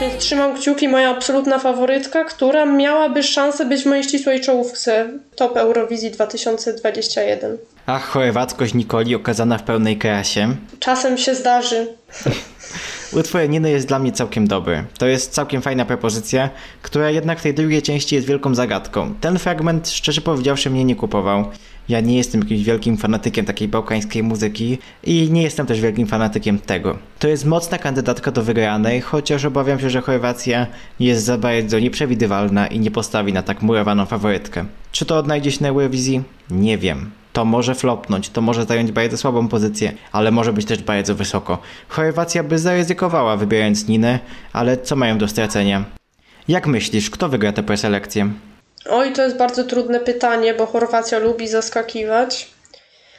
Speaker 3: Więc trzymam kciuki, moja absolutna faworytka, która miałaby szansę być w mojej ścisłej czołówce Top Eurowizji 2021.
Speaker 1: Ach, chorwackość Nikoli okazana w pełnej krasie.
Speaker 3: Czasem się zdarzy.
Speaker 1: Utwór Niny jest dla mnie całkiem dobry. To jest całkiem fajna propozycja, która jednak w tej drugiej części jest wielką zagadką. Ten fragment, szczerze powiedziawszy, mnie nie kupował. Ja nie jestem jakimś wielkim fanatykiem takiej bałkańskiej muzyki i nie jestem też wielkim fanatykiem tego. To jest mocna kandydatka do wygranej, chociaż obawiam się, że Chorwacja jest za bardzo nieprzewidywalna i nie postawi na tak murowaną faworytkę. Czy to odnajdzie się na Eurowizji? Nie wiem. To może flopnąć, to może zająć bardzo słabą pozycję, ale może być też bardzo wysoko. Chorwacja by zaryzykowała wybierając Ninę, ale co mają do stracenia? Jak myślisz, kto wygra tę preselekcję?
Speaker 3: Oj, to jest bardzo trudne pytanie, bo Chorwacja lubi zaskakiwać.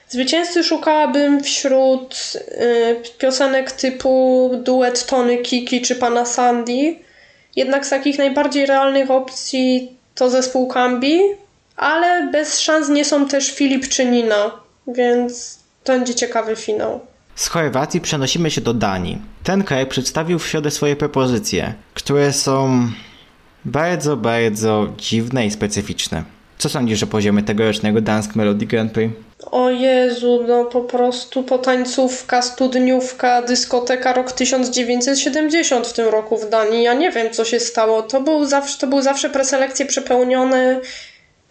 Speaker 3: Zwycięzcy szukałabym wśród y, piosenek typu duet Tony Kiki czy Pana Sandy. Jednak z takich najbardziej realnych opcji to zespół Kambi, ale bez szans nie są też Filip czy Nina, więc to będzie ciekawy finał.
Speaker 1: Z Chorwacji przenosimy się do Danii. Ten kraj przedstawił w środę swoje propozycje, które są bardzo, bardzo dziwne i specyficzne. Co sądzisz o poziomie tegorocznego Dansk Melody Grand Prix?
Speaker 3: O Jezu, no po prostu potańcówka, studniówka, dyskoteka rok 1970 w tym roku w Danii. Ja nie wiem, co się stało. To, był zawsze, to były zawsze preselekcje przepełnione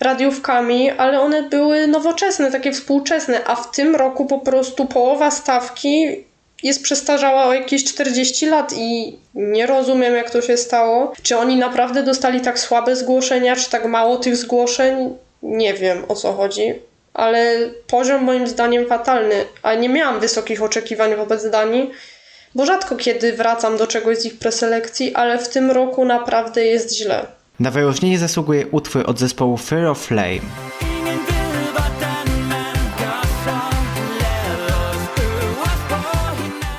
Speaker 3: radiówkami, ale one były nowoczesne, takie współczesne, a w tym roku po prostu połowa stawki jest przestarzała o jakieś 40 lat i nie rozumiem, jak to się stało. Czy oni naprawdę dostali tak słabe zgłoszenia, czy tak mało tych zgłoszeń? Nie wiem, o co chodzi. Ale poziom moim zdaniem fatalny, a nie miałam wysokich oczekiwań wobec Danii, bo rzadko kiedy wracam do czegoś z ich preselekcji, ale w tym roku naprawdę jest źle.
Speaker 1: Na wyróżnienie zasługuje utwór od zespołu Fear of Flame.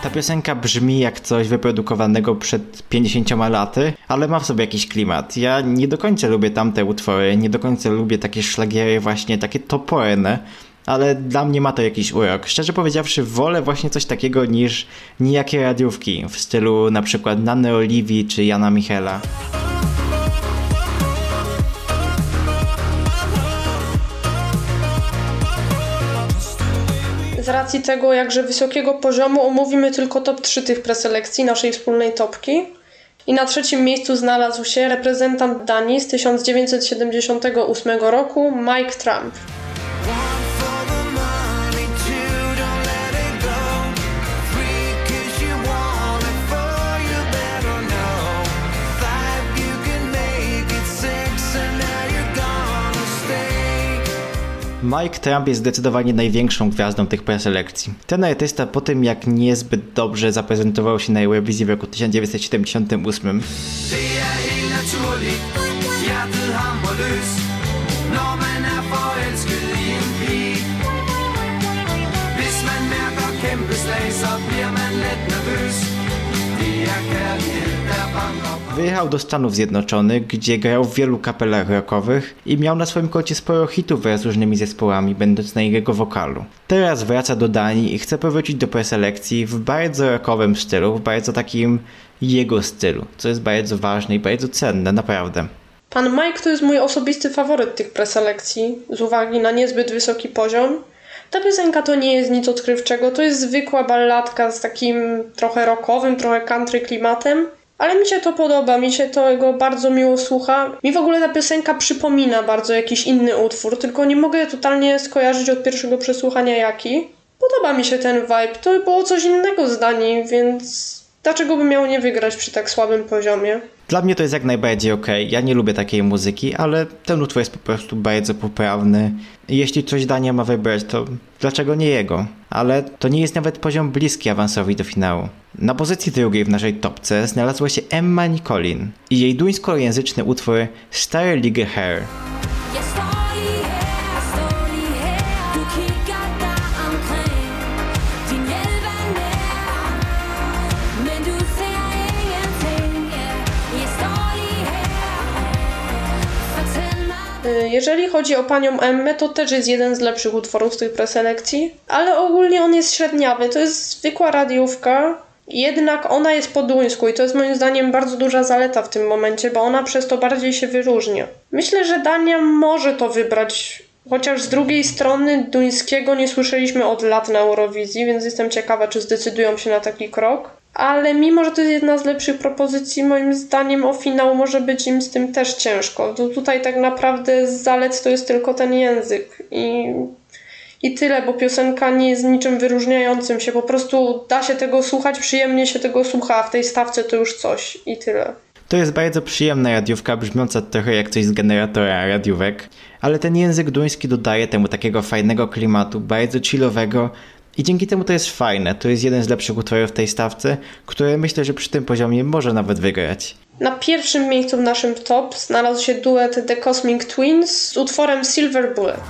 Speaker 1: Ta piosenka brzmi jak coś wyprodukowanego przed 50 laty, ale ma w sobie jakiś klimat. Ja nie do końca lubię tamte utwory, nie do końca lubię takie szlagiery właśnie, takie toporne, ale dla mnie ma to jakiś urok. Szczerze powiedziawszy, wolę właśnie coś takiego niż nijakie radiówki w stylu na przykład Nanny Oliwii czy Jana Michela.
Speaker 3: Z racji tego jakże wysokiego poziomu omówimy tylko top 3 tych preselekcji naszej wspólnej topki. I na trzecim miejscu znalazł się reprezentant Danii z 1978 roku Mike Trump.
Speaker 1: Mike Trump jest zdecydowanie największą gwiazdą tych preselekcji. Ten artysta po tym jak niezbyt dobrze zaprezentował się na Eurowizji w roku 1978,
Speaker 5: Det er helt naturligt. Hjertet hamrer løs, når man er forelsket i en pige. Hvis man mærker kæmpe slag, så bliver man let nervøs. Det er kærlighed, der banker på.
Speaker 1: Wyjechał do Stanów Zjednoczonych, gdzie grał w wielu kapelach rockowych i miał na swoim koncie sporo hitów wraz z różnymi zespołami, będąc na jego wokalu. Teraz wraca do Danii i chce powrócić do preselekcji w bardzo rockowym stylu, w bardzo takim jego stylu, co jest bardzo ważne i bardzo cenne, naprawdę.
Speaker 3: Pan Mike to jest mój osobisty faworyt tych preselekcji, z uwagi na niezbyt wysoki poziom. Ta piosenka to nie jest nic odkrywczego, to jest zwykła balladka z takim trochę rockowym, trochę country klimatem. Ale mi się to podoba, mi się tego bardzo miło słucha. Mi w ogóle ta piosenka przypomina bardzo jakiś inny utwór, tylko nie mogę totalnie skojarzyć od pierwszego przesłuchania jaki. Podoba mi się ten vibe, to było coś innego z Danii, więc dlaczego by miał nie wygrać przy tak słabym poziomie?
Speaker 1: Dla mnie to jest jak najbardziej ok. Ja nie lubię takiej muzyki, ale ten utwór jest po prostu bardzo poprawny. Jeśli coś Dania ma wybrać, to dlaczego nie jego? Ale to nie jest nawet poziom bliski awansowi do finału. Na pozycji drugiej w naszej topce znalazła się Emma Nicolin i jej duńskojęzyczny utwór Stare League Hair.
Speaker 3: Jeżeli chodzi o panią Emmę, to też jest jeden z lepszych utworów z tej preselekcji, ale ogólnie on jest średniawy. To jest zwykła radiówka, jednak ona jest po duńsku i to jest moim zdaniem bardzo duża zaleta w tym momencie, bo ona przez to bardziej się wyróżnia. Myślę, że Dania może to wybrać, chociaż z drugiej strony duńskiego nie słyszeliśmy od lat na Eurowizji, więc jestem ciekawa, czy zdecydują się na taki krok. Ale mimo, że to jest jedna z lepszych propozycji, moim zdaniem o finał może być im z tym też ciężko. To tutaj tak naprawdę z to jest tylko ten język i, i tyle, bo piosenka nie jest niczym wyróżniającym się. Po prostu da się tego słuchać, przyjemnie się tego słucha, a w tej stawce to już coś i tyle.
Speaker 1: To jest bardzo przyjemna radiówka, brzmiąca trochę jak coś z generatora radiówek, ale ten język duński dodaje temu takiego fajnego klimatu, bardzo chillowego i dzięki temu to jest fajne. To jest jeden z lepszych utworów w tej stawce, który myślę, że przy tym poziomie może nawet wygrać.
Speaker 3: Na pierwszym miejscu w naszym top znalazł się duet The Cosmic Twins z utworem Silver Bullet.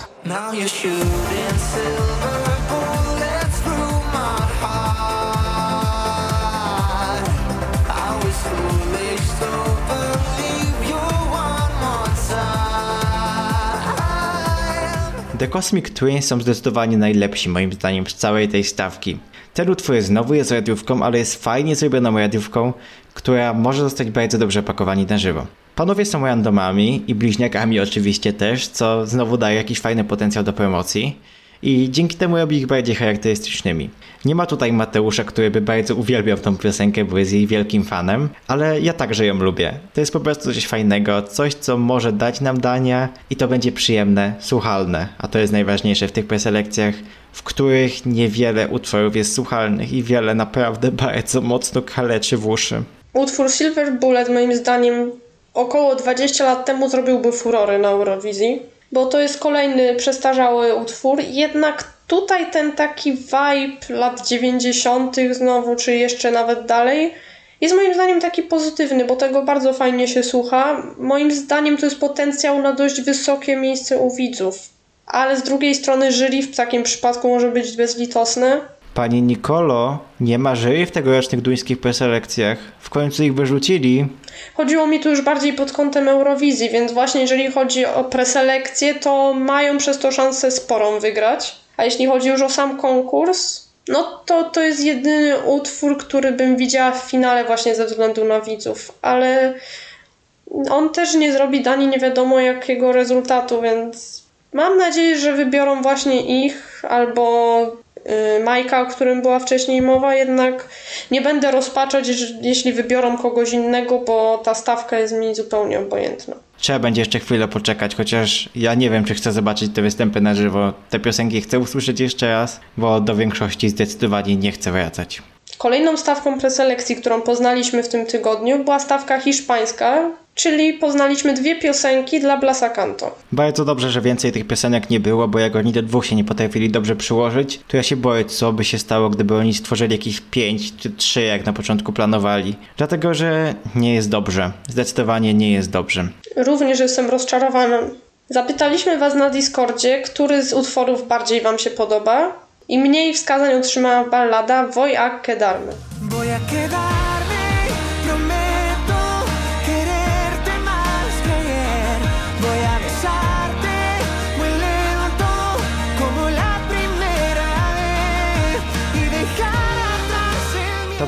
Speaker 1: The Cosmic Twins są zdecydowanie najlepsi moim zdaniem z całej tej stawki. Ten utwór znowu jest radiówką, ale jest fajnie zrobioną radiówką, która może zostać bardzo dobrze pakowani na żywo. Panowie są randomami i bliźniakami oczywiście też, co znowu daje jakiś fajny potencjał do promocji i dzięki temu robi ich bardziej charakterystycznymi. Nie ma tutaj Mateusza, który by bardzo uwielbiał tą piosenkę, bo jest jej wielkim fanem, ale ja także ją lubię. To jest po prostu coś fajnego, coś co może dać nam dania i to będzie przyjemne, słuchalne, a to jest najważniejsze w tych preselekcjach, w których niewiele utworów jest słuchalnych i wiele naprawdę bardzo mocno kaleczy w uszy.
Speaker 3: Utwór Silver Bullet moim zdaniem około 20 lat temu zrobiłby furory na Eurowizji, bo to jest kolejny przestarzały utwór, jednak tutaj ten taki vibe lat 90. znowu, czy jeszcze nawet dalej, jest moim zdaniem taki pozytywny, bo tego bardzo fajnie się słucha. Moim zdaniem to jest potencjał na dość wysokie miejsce u widzów. Ale z drugiej strony jury w takim przypadku może być bezlitosne.
Speaker 1: Pani Nicolo nie ma jury w tegorocznych duńskich preselekcjach. W końcu ich wyrzucili.
Speaker 3: Chodziło mi tu już bardziej pod kątem Eurowizji, więc właśnie jeżeli chodzi o preselekcję, to mają przez to szansę sporą wygrać. A jeśli chodzi już o sam konkurs, no to to jest jedyny utwór, który bym widziała w finale właśnie ze względu na widzów, ale on też nie zrobi Dani nie wiadomo jakiego rezultatu, więc mam nadzieję, że wybiorą właśnie ich albo Majka, o którym była wcześniej mowa, jednak nie będę rozpaczać, jeśli wybiorą kogoś innego, bo ta stawka jest mi zupełnie obojętna.
Speaker 1: Trzeba będzie jeszcze chwilę poczekać, chociaż ja nie wiem, czy chcę zobaczyć te występy na żywo. Te piosenki chcę usłyszeć jeszcze raz, bo do większości zdecydowanie nie chcę wracać.
Speaker 3: Kolejną stawką preselekcji, którą poznaliśmy w tym tygodniu, była stawka hiszpańska, czyli poznaliśmy dwie piosenki dla Blasa Canto.
Speaker 1: Bardzo dobrze, że więcej tych piosenek nie było, bo jak oni do dwóch się nie potrafili dobrze przyłożyć, to ja się boję, co by się stało, gdyby oni stworzyli jakieś pięć czy trzy, jak na początku planowali. Dlatego, że nie jest dobrze. Zdecydowanie nie jest dobrze.
Speaker 3: Również jestem rozczarowana. Zapytaliśmy Was na Discordzie, który z utworów bardziej Wam się podoba i mniej wskazań otrzymała ballada Voy a quedarme.
Speaker 5: Voy a quedarme,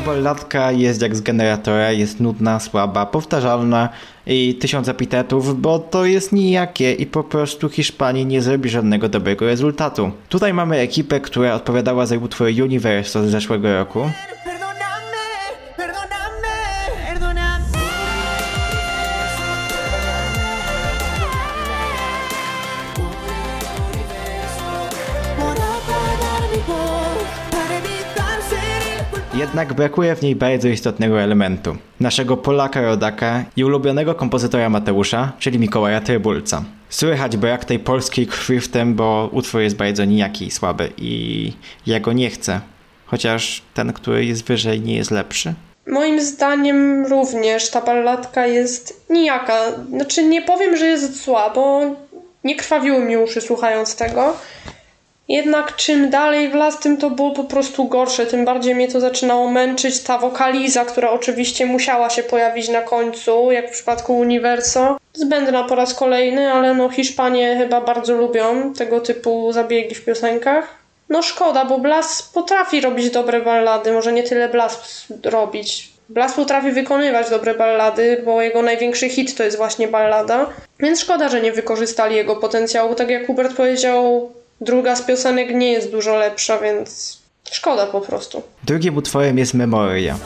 Speaker 1: balladka jest jak z generatora, jest nudna, słaba, powtarzalna i tysiąc epitetów, bo to jest nijakie i po prostu Hiszpanii nie zrobi żadnego dobrego rezultatu. Tutaj mamy ekipę, która odpowiadała za utwór Universo z zeszłego roku. Jednak brakuje w niej bardzo istotnego elementu. Naszego Polaka rodaka i ulubionego kompozytora Mateusza, czyli Mikołaja Trybulca. Słychać brak tej polskiej krwi w tym, bo utwór jest bardzo nijaki i słaby i ja go nie chcę. Chociaż ten, który jest wyżej, nie jest lepszy.
Speaker 3: Moim zdaniem również ta balladka jest nijaka. Znaczy nie powiem, że jest zła, bo nie krwawiły mi uszy słuchając tego. Jednak czym dalej w las, tym to było po prostu gorsze. Tym bardziej mnie to zaczynało męczyć. Ta wokaliza, która oczywiście musiała się pojawić na końcu, jak w przypadku Universo. Zbędna po raz kolejny, ale no Hiszpanie chyba bardzo lubią tego typu zabiegi w piosenkach. No szkoda, bo Blas potrafi robić dobre ballady, może nie tyle Blas robić. Blas potrafi wykonywać dobre ballady, bo jego największy hit to jest właśnie ballada. Więc szkoda, że nie wykorzystali jego potencjału. Tak jak Hubert powiedział, druga z piosenek nie jest dużo lepsza, więc szkoda po prostu.
Speaker 1: Drugim utworem jest Memoria.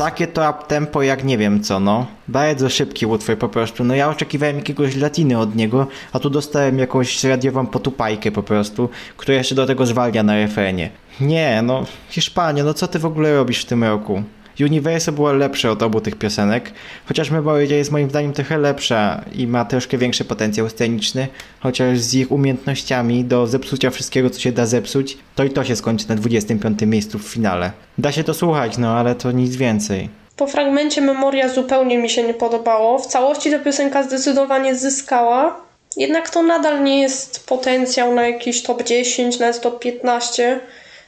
Speaker 1: Takie to tempo jak nie wiem co, no. Bardzo szybki utwór po prostu. No ja oczekiwałem jakiegoś latiny od niego, a tu dostałem jakąś radiową potupajkę po prostu, która jeszcze do tego zwalnia na refrenie. Nie, no Hiszpania, no co ty w ogóle robisz w tym roku? Universo było lepsze od obu tych piosenek, chociaż Memoria jest moim zdaniem trochę lepsza i ma troszkę większy potencjał sceniczny, chociaż z ich umiejętnościami do zepsucia wszystkiego, co się da zepsuć, to i to się skończy na 25 miejscu w finale. Da się to słuchać, no ale to nic więcej.
Speaker 3: Po fragmencie Memoria zupełnie mi się nie podobało. W całości ta piosenka zdecydowanie zyskała. Jednak to nadal nie jest potencjał na jakiś top 10, nawet top 15.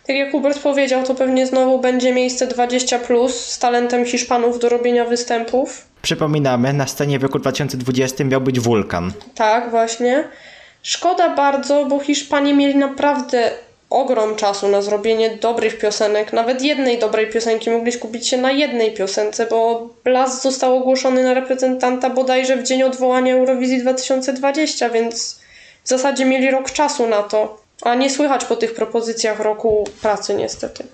Speaker 3: Tak jak Hubert powiedział, to pewnie znowu będzie miejsce 20 plus z talentem Hiszpanów do robienia występów.
Speaker 1: Przypominamy, na scenie w roku 2020 miał być wulkan.
Speaker 3: Tak, właśnie. Szkoda bardzo, bo Hiszpanie mieli naprawdę ogrom czasu na zrobienie dobrych piosenek. Nawet jednej dobrej piosenki mogli skupić się na jednej piosence, bo Blas został ogłoszony na reprezentanta bodajże w dzień odwołania Eurowizji 2020, więc w zasadzie mieli rok czasu na to. A nie słychać po tych propozycjach roku pracy niestety.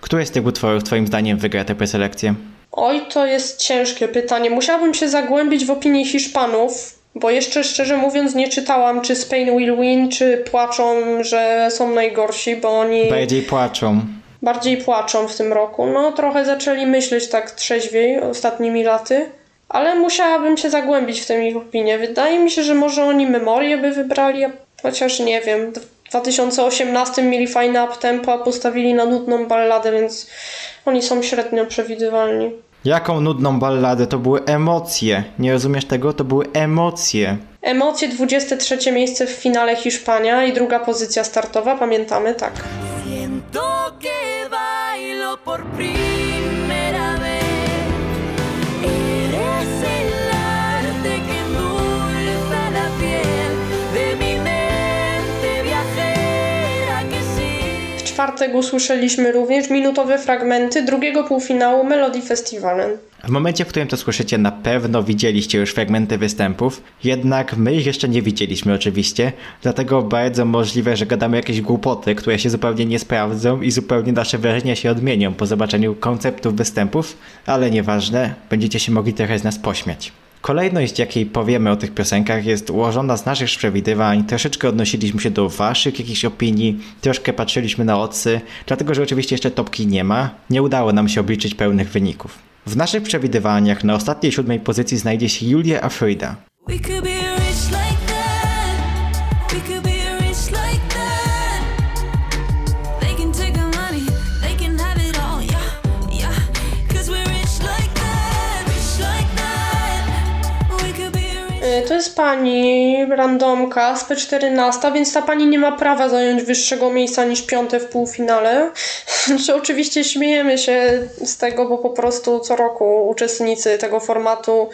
Speaker 1: Który z tych utworów twoim zdaniem wygra tę preselekcję?
Speaker 3: Oj, to jest ciężkie pytanie. Musiałabym się zagłębić w opinię Hiszpanów, bo jeszcze szczerze mówiąc nie czytałam, czy Spain will win, czy płaczą, że są najgorsi, bo oni
Speaker 1: Bardziej płaczą.
Speaker 3: bardziej płaczą w tym roku. No, trochę zaczęli myśleć tak trzeźwiej ostatnimi laty, ale musiałabym się zagłębić w tę ich opinię. Wydaje mi się, że może oni memorię by wybrali, chociaż nie wiem. W 2018 mieli fajne uptempo, a postawili na nudną balladę, więc oni są średnio przewidywalni.
Speaker 1: Jaką nudną balladę, to były emocje. Nie rozumiesz tego? To były emocje.
Speaker 3: Emocje 23 miejsce w finale Hiszpania i druga pozycja startowa, pamiętamy, tak.
Speaker 4: Siento que bailo por primera
Speaker 3: czwartek usłyszeliśmy również minutowe fragmenty drugiego półfinału Melody Festivalen.
Speaker 1: W momencie, w którym to słyszycie, na pewno widzieliście już fragmenty występów, jednak my ich jeszcze nie widzieliśmy oczywiście, dlatego bardzo możliwe, że gadamy jakieś głupoty, które się zupełnie nie sprawdzą i zupełnie nasze wrażenia się odmienią po zobaczeniu konceptów występów, ale nieważne, będziecie się mogli trochę z nas pośmiać. Kolejność, jakiej powiemy o tych piosenkach, jest ułożona z naszych przewidywań. Troszeczkę odnosiliśmy się do waszych jakichś opinii, troszkę patrzyliśmy na odsy, dlatego że oczywiście jeszcze topki nie ma. Nie udało nam się obliczyć pełnych wyników. W naszych przewidywaniach na ostatniej siódmej pozycji znajdzie się Julia Afrida.
Speaker 3: To jest pani randomka z P14, więc ta pani nie ma prawa zająć wyższego miejsca niż piąte w półfinale. Czy oczywiście śmiejemy się z tego, bo po prostu co roku uczestnicy tego formatu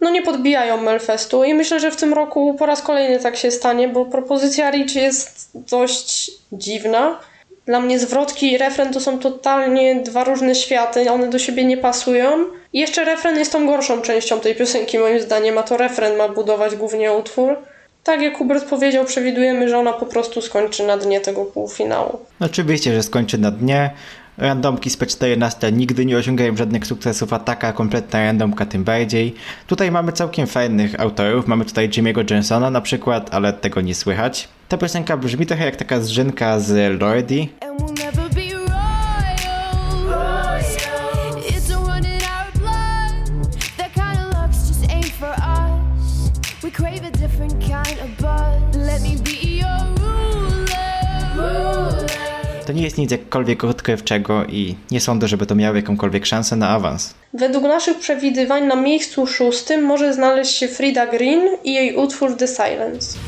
Speaker 3: no nie podbijają Melfestu i myślę, że w tym roku po raz kolejny tak się stanie, bo propozycja Rich jest dość dziwna. Dla mnie zwrotki i refren to są totalnie dwa różne światy, one do siebie nie pasują. I jeszcze refren jest tą gorszą częścią tej piosenki moim zdaniem, a to refren ma budować głównie utwór. Tak jak Hubert powiedział, przewidujemy, że ona po prostu skończy na dnie tego półfinału.
Speaker 1: Oczywiście, że skończy na dnie. Randomki z P14 nigdy nie osiągają żadnych sukcesów, a taka kompletna randomka tym bardziej. Tutaj mamy całkiem fajnych autorów, mamy tutaj Jimmy'ego Johnsona na przykład, ale tego nie słychać. Ta piosenka brzmi trochę jak taka zrzynka z Lordi, To nie jest nic jakkolwiek odkrywczego i nie sądzę, żeby to miało jakąkolwiek szansę na awans.
Speaker 3: Według naszych przewidywań na miejscu szóstym może znaleźć się Frida Green i jej utwór The Silence.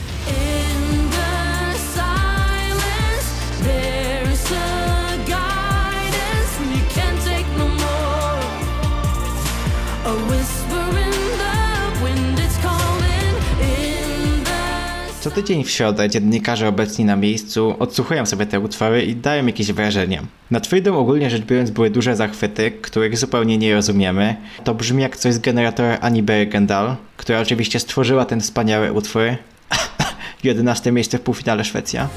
Speaker 1: Co tydzień w środę dziennikarze obecni na miejscu odsłuchują sobie te utwory i dają jakieś wrażenia. Nad Freedom ogólnie rzecz biorąc były duże zachwyty, których zupełnie nie rozumiemy. To brzmi jak coś z generatora Annie Bergendal, która oczywiście stworzyła ten wspaniały utwór. 11 miejsce w półfinale Szwecja.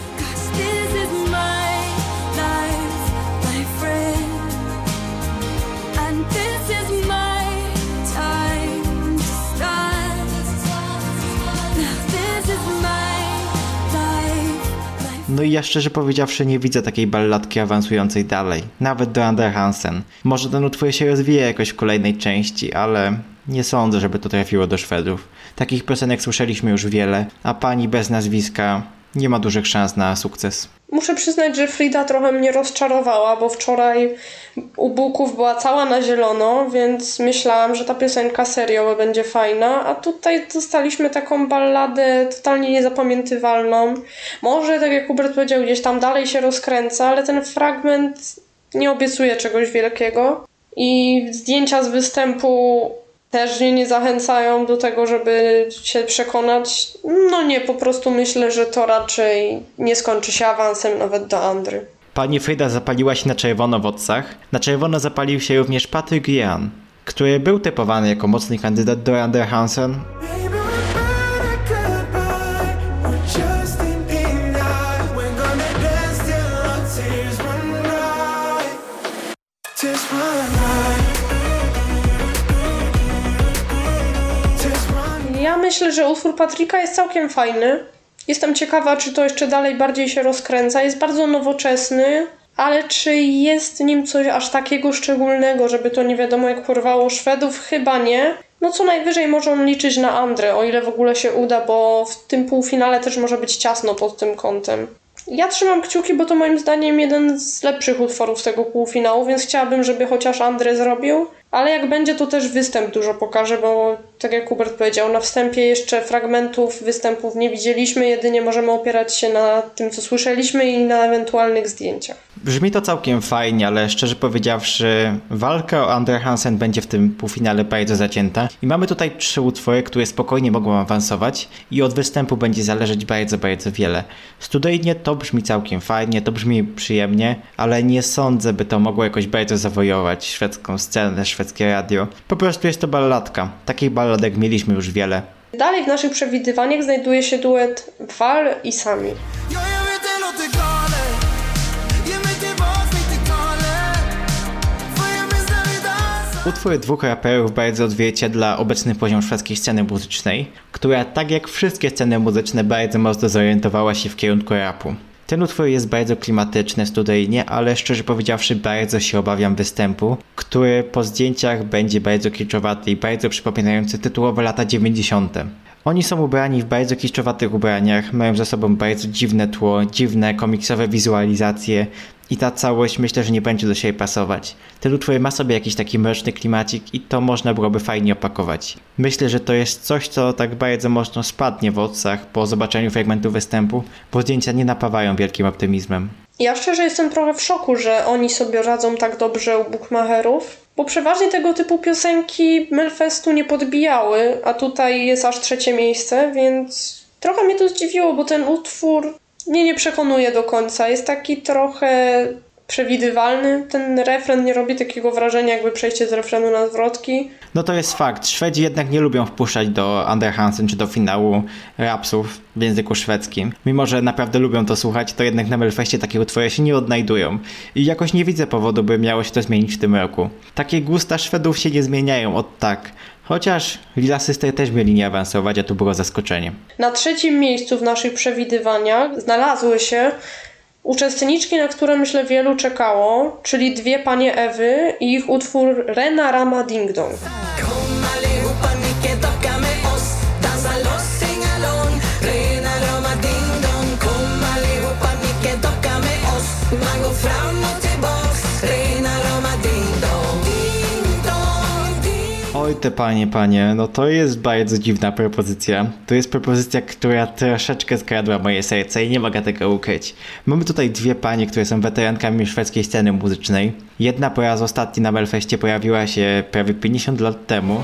Speaker 1: No i ja szczerze powiedziawszy nie widzę takiej balladki awansującej dalej. Nawet do Ander Hansen. Może ten utwór się rozwije jakoś w kolejnej części, ale nie sądzę, żeby to trafiło do Szwedów. Takich piosenek słyszeliśmy już wiele, a pani bez nazwiska nie ma dużych szans na sukces.
Speaker 3: Muszę przyznać, że Frida trochę mnie rozczarowała, bo wczoraj u Buków była cała na zielono, więc myślałam, że ta piosenka serio będzie fajna, a tutaj dostaliśmy taką balladę totalnie niezapamiętywalną. Może, tak jak Hubert powiedział, gdzieś tam dalej się rozkręca, ale ten fragment nie obiecuje czegoś wielkiego. I zdjęcia z występu też mnie nie zachęcają do tego, żeby się przekonać. No nie, po prostu myślę, że to raczej nie skończy się awansem nawet do Andry.
Speaker 1: Pani Frida zapaliła się na czerwono w odsach. Na czerwono zapalił się również Patrick Jan, który był typowany jako mocny kandydat do Ander Hansen,
Speaker 3: myślę, że utwór Patryka jest całkiem fajny. Jestem ciekawa, czy to jeszcze dalej bardziej się rozkręca. Jest bardzo nowoczesny, ale czy jest nim coś aż takiego szczególnego, żeby to nie wiadomo jak porwało Szwedów? Chyba nie. No co najwyżej może on liczyć na Andrę, o ile w ogóle się uda, bo w tym półfinale też może być ciasno pod tym kątem. Ja trzymam kciuki, bo to moim zdaniem jeden z lepszych utworów tego półfinału, więc chciałabym, żeby chociaż Andrę zrobił. ale jak będzie, to też występ dużo pokaże, bo tak jak Hubert powiedział, na wstępie jeszcze fragmentów występów nie widzieliśmy, jedynie możemy opierać się na tym, co słyszeliśmy i na ewentualnych zdjęciach.
Speaker 1: Brzmi to całkiem fajnie, ale szczerze powiedziawszy, walka o Ander Hansen będzie w tym półfinale bardzo zacięta. I mamy tutaj trzy utwory, które spokojnie mogą awansować i od występu będzie zależeć bardzo, bardzo wiele. Studyjnie to brzmi całkiem fajnie, to brzmi przyjemnie, ale nie sądzę, by to mogło jakoś bardzo zawojować szwedzką scenę, szwedzkie radio. Po prostu jest to balladka. Takich balladek mieliśmy już wiele.
Speaker 3: Dalej w naszych przewidywaniach znajduje się duet Val i Sami.
Speaker 1: Utwór dwóch raperów bardzo odzwierciedla obecny poziom szwedzkiej sceny muzycznej, która tak jak wszystkie sceny muzyczne bardzo mocno zorientowała się w kierunku rapu. Ten utwór jest bardzo klimatyczny studyjnie, ale szczerze powiedziawszy bardzo się obawiam występu, który po zdjęciach będzie bardzo kiczowaty i bardzo przypominający tytułowe lata 90. Oni są ubrani w bardzo kiczowatych ubraniach, mają ze sobą bardzo dziwne tło, dziwne komiksowe wizualizacje i ta całość myślę, że nie będzie do siebie pasować. Ten utwór ma sobie jakiś taki mroczny klimacik i to można byłoby fajnie opakować. Myślę, że to jest coś, co tak bardzo mocno spadnie w odsach po zobaczeniu fragmentu występu, bo zdjęcia nie napawają wielkim optymizmem.
Speaker 3: Ja szczerze jestem trochę w szoku, że oni sobie radzą tak dobrze u bookmacherów, bo przeważnie tego typu piosenki Melfestu nie podbijały, a tutaj jest aż trzecie miejsce, więc trochę mnie to zdziwiło, bo ten utwór mnie nie przekonuje do końca. Jest taki trochę przewidywalny. Ten refren nie robi takiego wrażenia, jakby przejście z refrenu na zwrotki.
Speaker 1: No to jest fakt. Szwedzi jednak nie lubią wpuszczać do Under Hansen czy do finału rapsów w języku szwedzkim. Mimo, że naprawdę lubią to słuchać, to jednak na Melfestie takie utwory się nie odnajdują. I jakoś nie widzę powodu, by miało się to zmienić w tym roku. Takie gusta Szwedów się nie zmieniają od tak. Chociaż Lila Sister też mieli nie awansować, a to było zaskoczenie.
Speaker 3: Na trzecim miejscu w naszych przewidywaniach znalazły się uczestniczki, na które myślę wielu czekało, czyli dwie panie Ewy i ich utwór Rena Rama Ding Dong.
Speaker 1: Oj te panie, panie, no to jest bardzo dziwna propozycja. To jest propozycja, która troszeczkę skradła moje serce i nie mogę tego ukryć. Mamy tutaj dwie panie, które są weterankami szwedzkiej sceny muzycznej. Jedna po raz ostatni na Melfeście pojawiła się prawie 50 lat temu.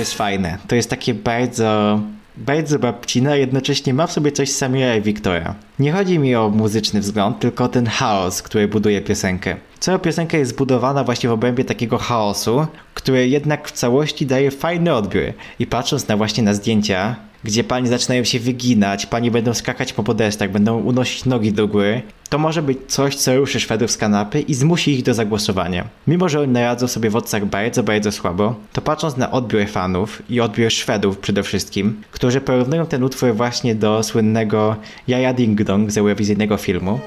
Speaker 1: Jest fajne. To jest takie bardzo, bardzo babcine, a jednocześnie ma w sobie coś Samira i Wiktora. Nie chodzi mi o muzyczny wzgląd, tylko o ten chaos, który buduje piosenkę. Cała piosenka jest zbudowana właśnie w obrębie takiego chaosu, który jednak w całości daje fajny odbiór. I patrząc na właśnie na zdjęcia, gdzie panie zaczynają się wyginać, panie będą skakać po podestach, będą unosić nogi do góry, to może być coś, co ruszy Szwedów z kanapy i zmusi ich do zagłosowania. Mimo, że oni radzą sobie w odsach bardzo, bardzo słabo, to patrząc na odbiór fanów i odbiór Szwedów przede wszystkim, którzy porównują ten utwór właśnie do słynnego Jaja Ding Dong z eurowizyjnego filmu,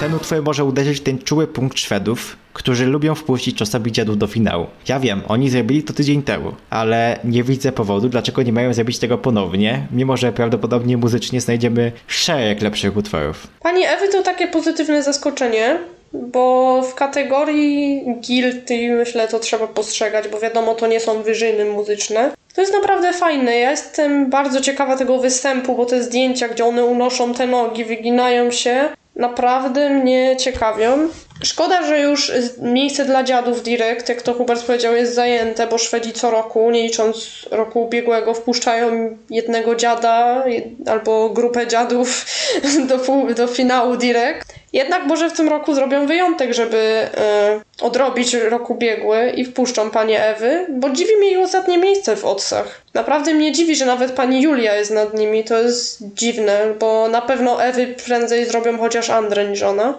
Speaker 1: ten utwór może uderzyć ten czuły punkt Szwedów, którzy lubią wpuścić czasami dziadów do finału. Ja wiem, oni zrobili to tydzień temu, ale nie widzę powodu, dlaczego nie mają zrobić tego ponownie, mimo że prawdopodobnie muzycznie znajdziemy szereg lepszych utworów.
Speaker 3: Pani Ewy to takie pozytywne zaskoczenie, bo w kategorii guilty myślę to trzeba postrzegać, bo wiadomo to nie są wyżyny muzyczne. To jest naprawdę fajne. Ja jestem bardzo ciekawa tego występu, bo te zdjęcia, gdzie one unoszą te nogi, wyginają się, naprawdę mnie ciekawią. Szkoda, że już miejsce dla dziadów direct, jak to Hubert powiedział, jest zajęte, bo Szwedzi co roku, nie licząc roku ubiegłego, wpuszczają jednego dziada albo grupę dziadów do, do finału direct. Jednak może w tym roku zrobią wyjątek, żeby e, odrobić rok ubiegły i wpuszczą panie Ewy, bo dziwi mnie ich ostatnie miejsce w odsach. Naprawdę mnie dziwi, że nawet pani Julia jest nad nimi. To jest dziwne, bo na pewno Ewy prędzej zrobią chociaż Andrę niż ona.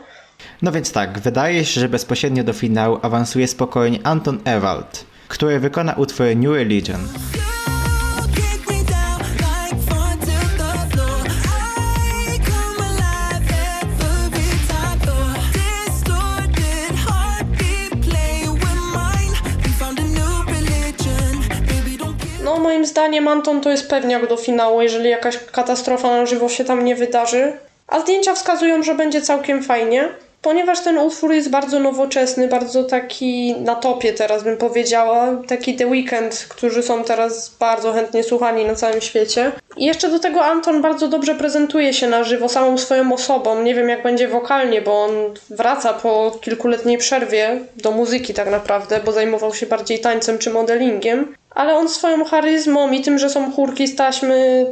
Speaker 1: No więc tak, wydaje się, że bezpośrednio do finału awansuje spokojnie Anton Ewald. który wykona utwór New Religion.
Speaker 3: No moim zdaniem Anton to jest pewniak do finału, jeżeli jakaś katastrofa na żywo się tam nie wydarzy. A zdjęcia wskazują, że będzie całkiem fajnie. Ponieważ ten utwór jest bardzo nowoczesny, bardzo taki na topie teraz bym powiedziała, taki The Weeknd, którzy są teraz bardzo chętnie słuchani na całym świecie. I jeszcze do tego Anton bardzo dobrze prezentuje się na żywo samą swoją osobą. Nie wiem jak będzie wokalnie, bo on wraca po kilkuletniej przerwie do muzyki tak naprawdę, bo zajmował się bardziej tańcem czy modelingiem. Ale on swoją charyzmą i tym, że są chórki z taśmy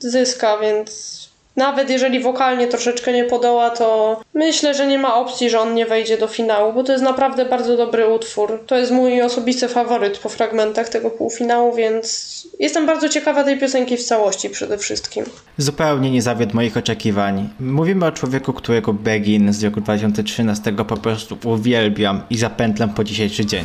Speaker 3: zyska, więc nawet jeżeli wokalnie troszeczkę nie podoła, to myślę, że nie ma opcji, że on nie wejdzie do finału, bo to jest naprawdę bardzo dobry utwór. To jest mój osobisty faworyt po fragmentach tego półfinału, więc jestem bardzo ciekawa tej piosenki w całości przede wszystkim.
Speaker 1: Zupełnie nie zawiódł moich oczekiwań. Mówimy o człowieku, którego Begin z roku 2013 po prostu uwielbiam i zapętlam po dzisiejszy dzień.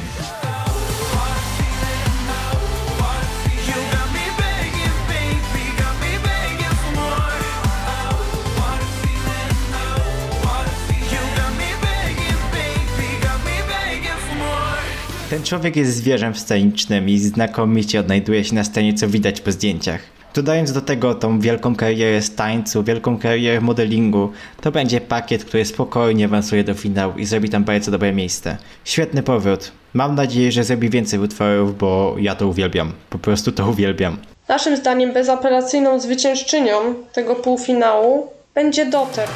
Speaker 1: Ten człowiek jest zwierzem scenicznym i znakomicie odnajduje się na scenie, co widać po zdjęciach. Dodając do tego tą wielką karierę z tańcu, wielką karierę modelingu, to będzie pakiet, który spokojnie awansuje do finału i zrobi tam bardzo dobre miejsce. Świetny powrót. Mam nadzieję, że zrobi więcej utworów, bo ja to uwielbiam. Po prostu to uwielbiam.
Speaker 3: Naszym zdaniem bezapelacyjną zwyciężczynią tego półfinału będzie Doter.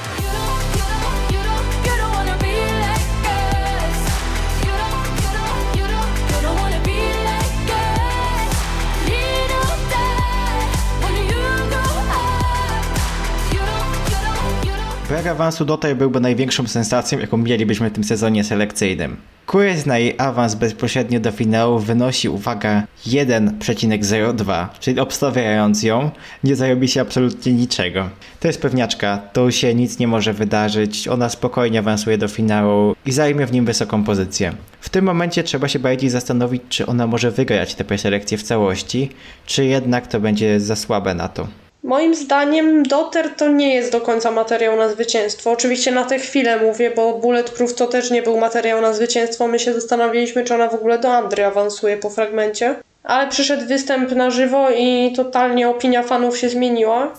Speaker 1: Brak awansu Dotaj byłby największą sensacją, jaką mielibyśmy w tym sezonie selekcyjnym. Queries na jej awans bezpośrednio do finału wynosi, uwaga, 1,02, czyli obstawiając ją, nie zarobi się absolutnie niczego. To jest pewniaczka, to się nic nie może wydarzyć, ona spokojnie awansuje do finału i zajmie w nim wysoką pozycję. W tym momencie trzeba się bardziej zastanowić, czy ona może wygrać tę preselekcję w całości, czy jednak to będzie za słabe na to.
Speaker 3: Moim zdaniem Doter to nie jest do końca materiał na zwycięstwo. Oczywiście na tę chwilę mówię, bo Bulletproof to też nie był materiał na zwycięstwo. My się zastanawialiśmy, czy ona w ogóle do Andry awansuje po fragmencie. Ale przyszedł występ na żywo i totalnie opinia fanów się zmieniła.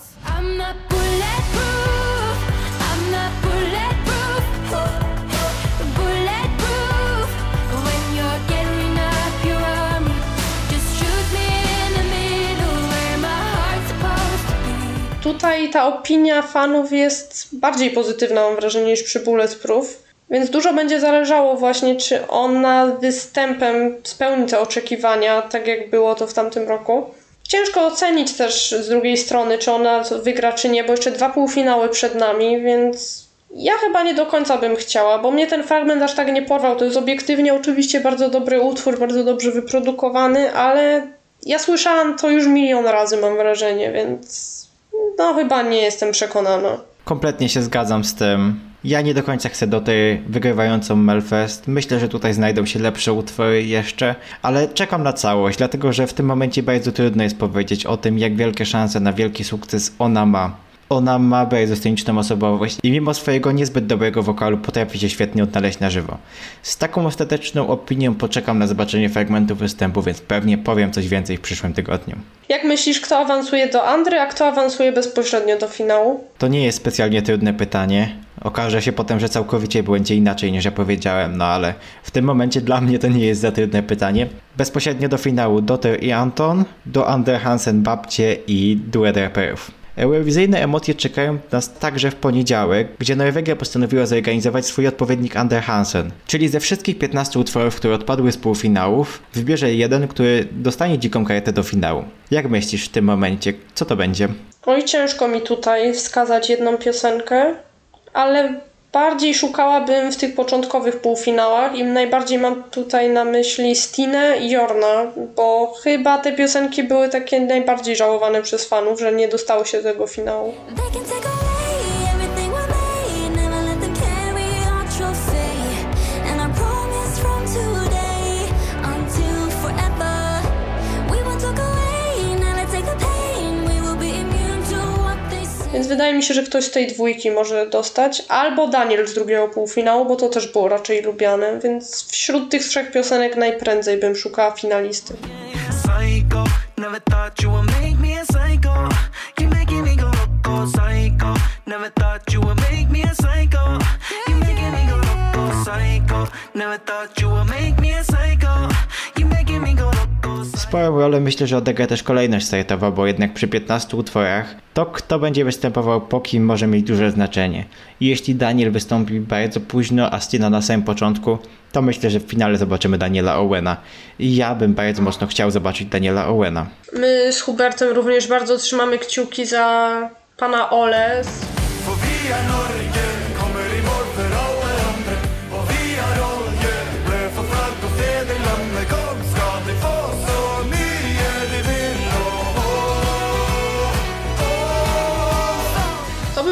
Speaker 3: Tutaj ta opinia fanów jest bardziej pozytywna, mam wrażenie, niż przy Bulletproof. Więc dużo będzie zależało właśnie, czy ona występem spełni te oczekiwania, tak jak było to w tamtym roku. Ciężko ocenić też z drugiej strony, czy ona wygra, czy nie, bo jeszcze dwa półfinały przed nami, więc ja chyba nie do końca bym chciała, bo mnie ten fragment aż tak nie porwał. To jest obiektywnie oczywiście bardzo dobry utwór, bardzo dobrze wyprodukowany, ale ja słyszałam to już milion razy, mam wrażenie, więc no chyba nie jestem przekonana.
Speaker 1: Kompletnie się zgadzam z tym. Ja nie do końca chcę do tej wygrywającą Melfest. Myślę, że tutaj znajdą się lepsze utwory jeszcze, ale czekam na całość, dlatego że w tym momencie bardzo trudno jest powiedzieć o tym, jak wielkie szanse na wielki sukces ona ma. Ona ma bardzo sceniczną osobowość i mimo swojego niezbyt dobrego wokalu potrafi się świetnie odnaleźć na żywo. Z taką ostateczną opinią poczekam na zobaczenie fragmentu występu, więc pewnie powiem coś więcej w przyszłym tygodniu.
Speaker 3: Jak myślisz, kto awansuje do Andry, a kto awansuje bezpośrednio do finału?
Speaker 1: To nie jest specjalnie trudne pytanie. Okaże się potem, że całkowicie będzie inaczej niż ja powiedziałem, no ale w tym momencie dla mnie to nie jest za trudne pytanie. Bezpośrednio do finału Dotter i Anton, do Ander Hansen Babcie i duet raperów. Eurowizyjne emocje czekają nas także w poniedziałek, gdzie Norwegia postanowiła zorganizować swój odpowiednik Ander Hansen. Czyli ze wszystkich 15 utworów, które odpadły z półfinałów, wybierze jeden, który dostanie dziką kartę do finału. Jak myślisz w tym momencie, co to będzie?
Speaker 3: Oj, ciężko mi tutaj wskazać jedną piosenkę, ale bardziej szukałabym w tych początkowych półfinałach i najbardziej mam tutaj na myśli Stinę i Jorna, bo chyba te piosenki były takie najbardziej żałowane przez fanów, że nie dostały się do tego finału. Wydaje mi się, że ktoś z tej dwójki może dostać, albo Daniel z drugiego półfinału, bo to też było raczej lubiane, więc wśród tych trzech piosenek najprędzej bym szukała finalisty.
Speaker 5: Never thought you would make me a psycho.
Speaker 1: Sporą rolę myślę, że odegra też kolejność startowa, bo jednak przy 15 utworach to kto będzie występował po kim może mieć duże znaczenie. I jeśli Daniel wystąpi bardzo późno, a Stina na samym początku, to myślę, że w finale zobaczymy Daniela Owena. I ja bym bardzo mocno chciał zobaczyć Daniela Owena.
Speaker 3: My z Hubertem również bardzo trzymamy kciuki za pana Ole.
Speaker 6: For vi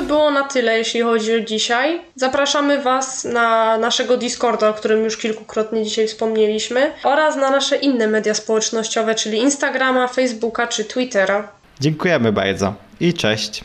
Speaker 3: było na tyle, jeśli chodzi o dzisiaj. Zapraszamy Was na naszego Discorda, o którym już kilkukrotnie dzisiaj wspomnieliśmy, oraz na nasze inne media społecznościowe, czyli Instagrama, Facebooka czy Twittera.
Speaker 1: Dziękujemy bardzo i cześć.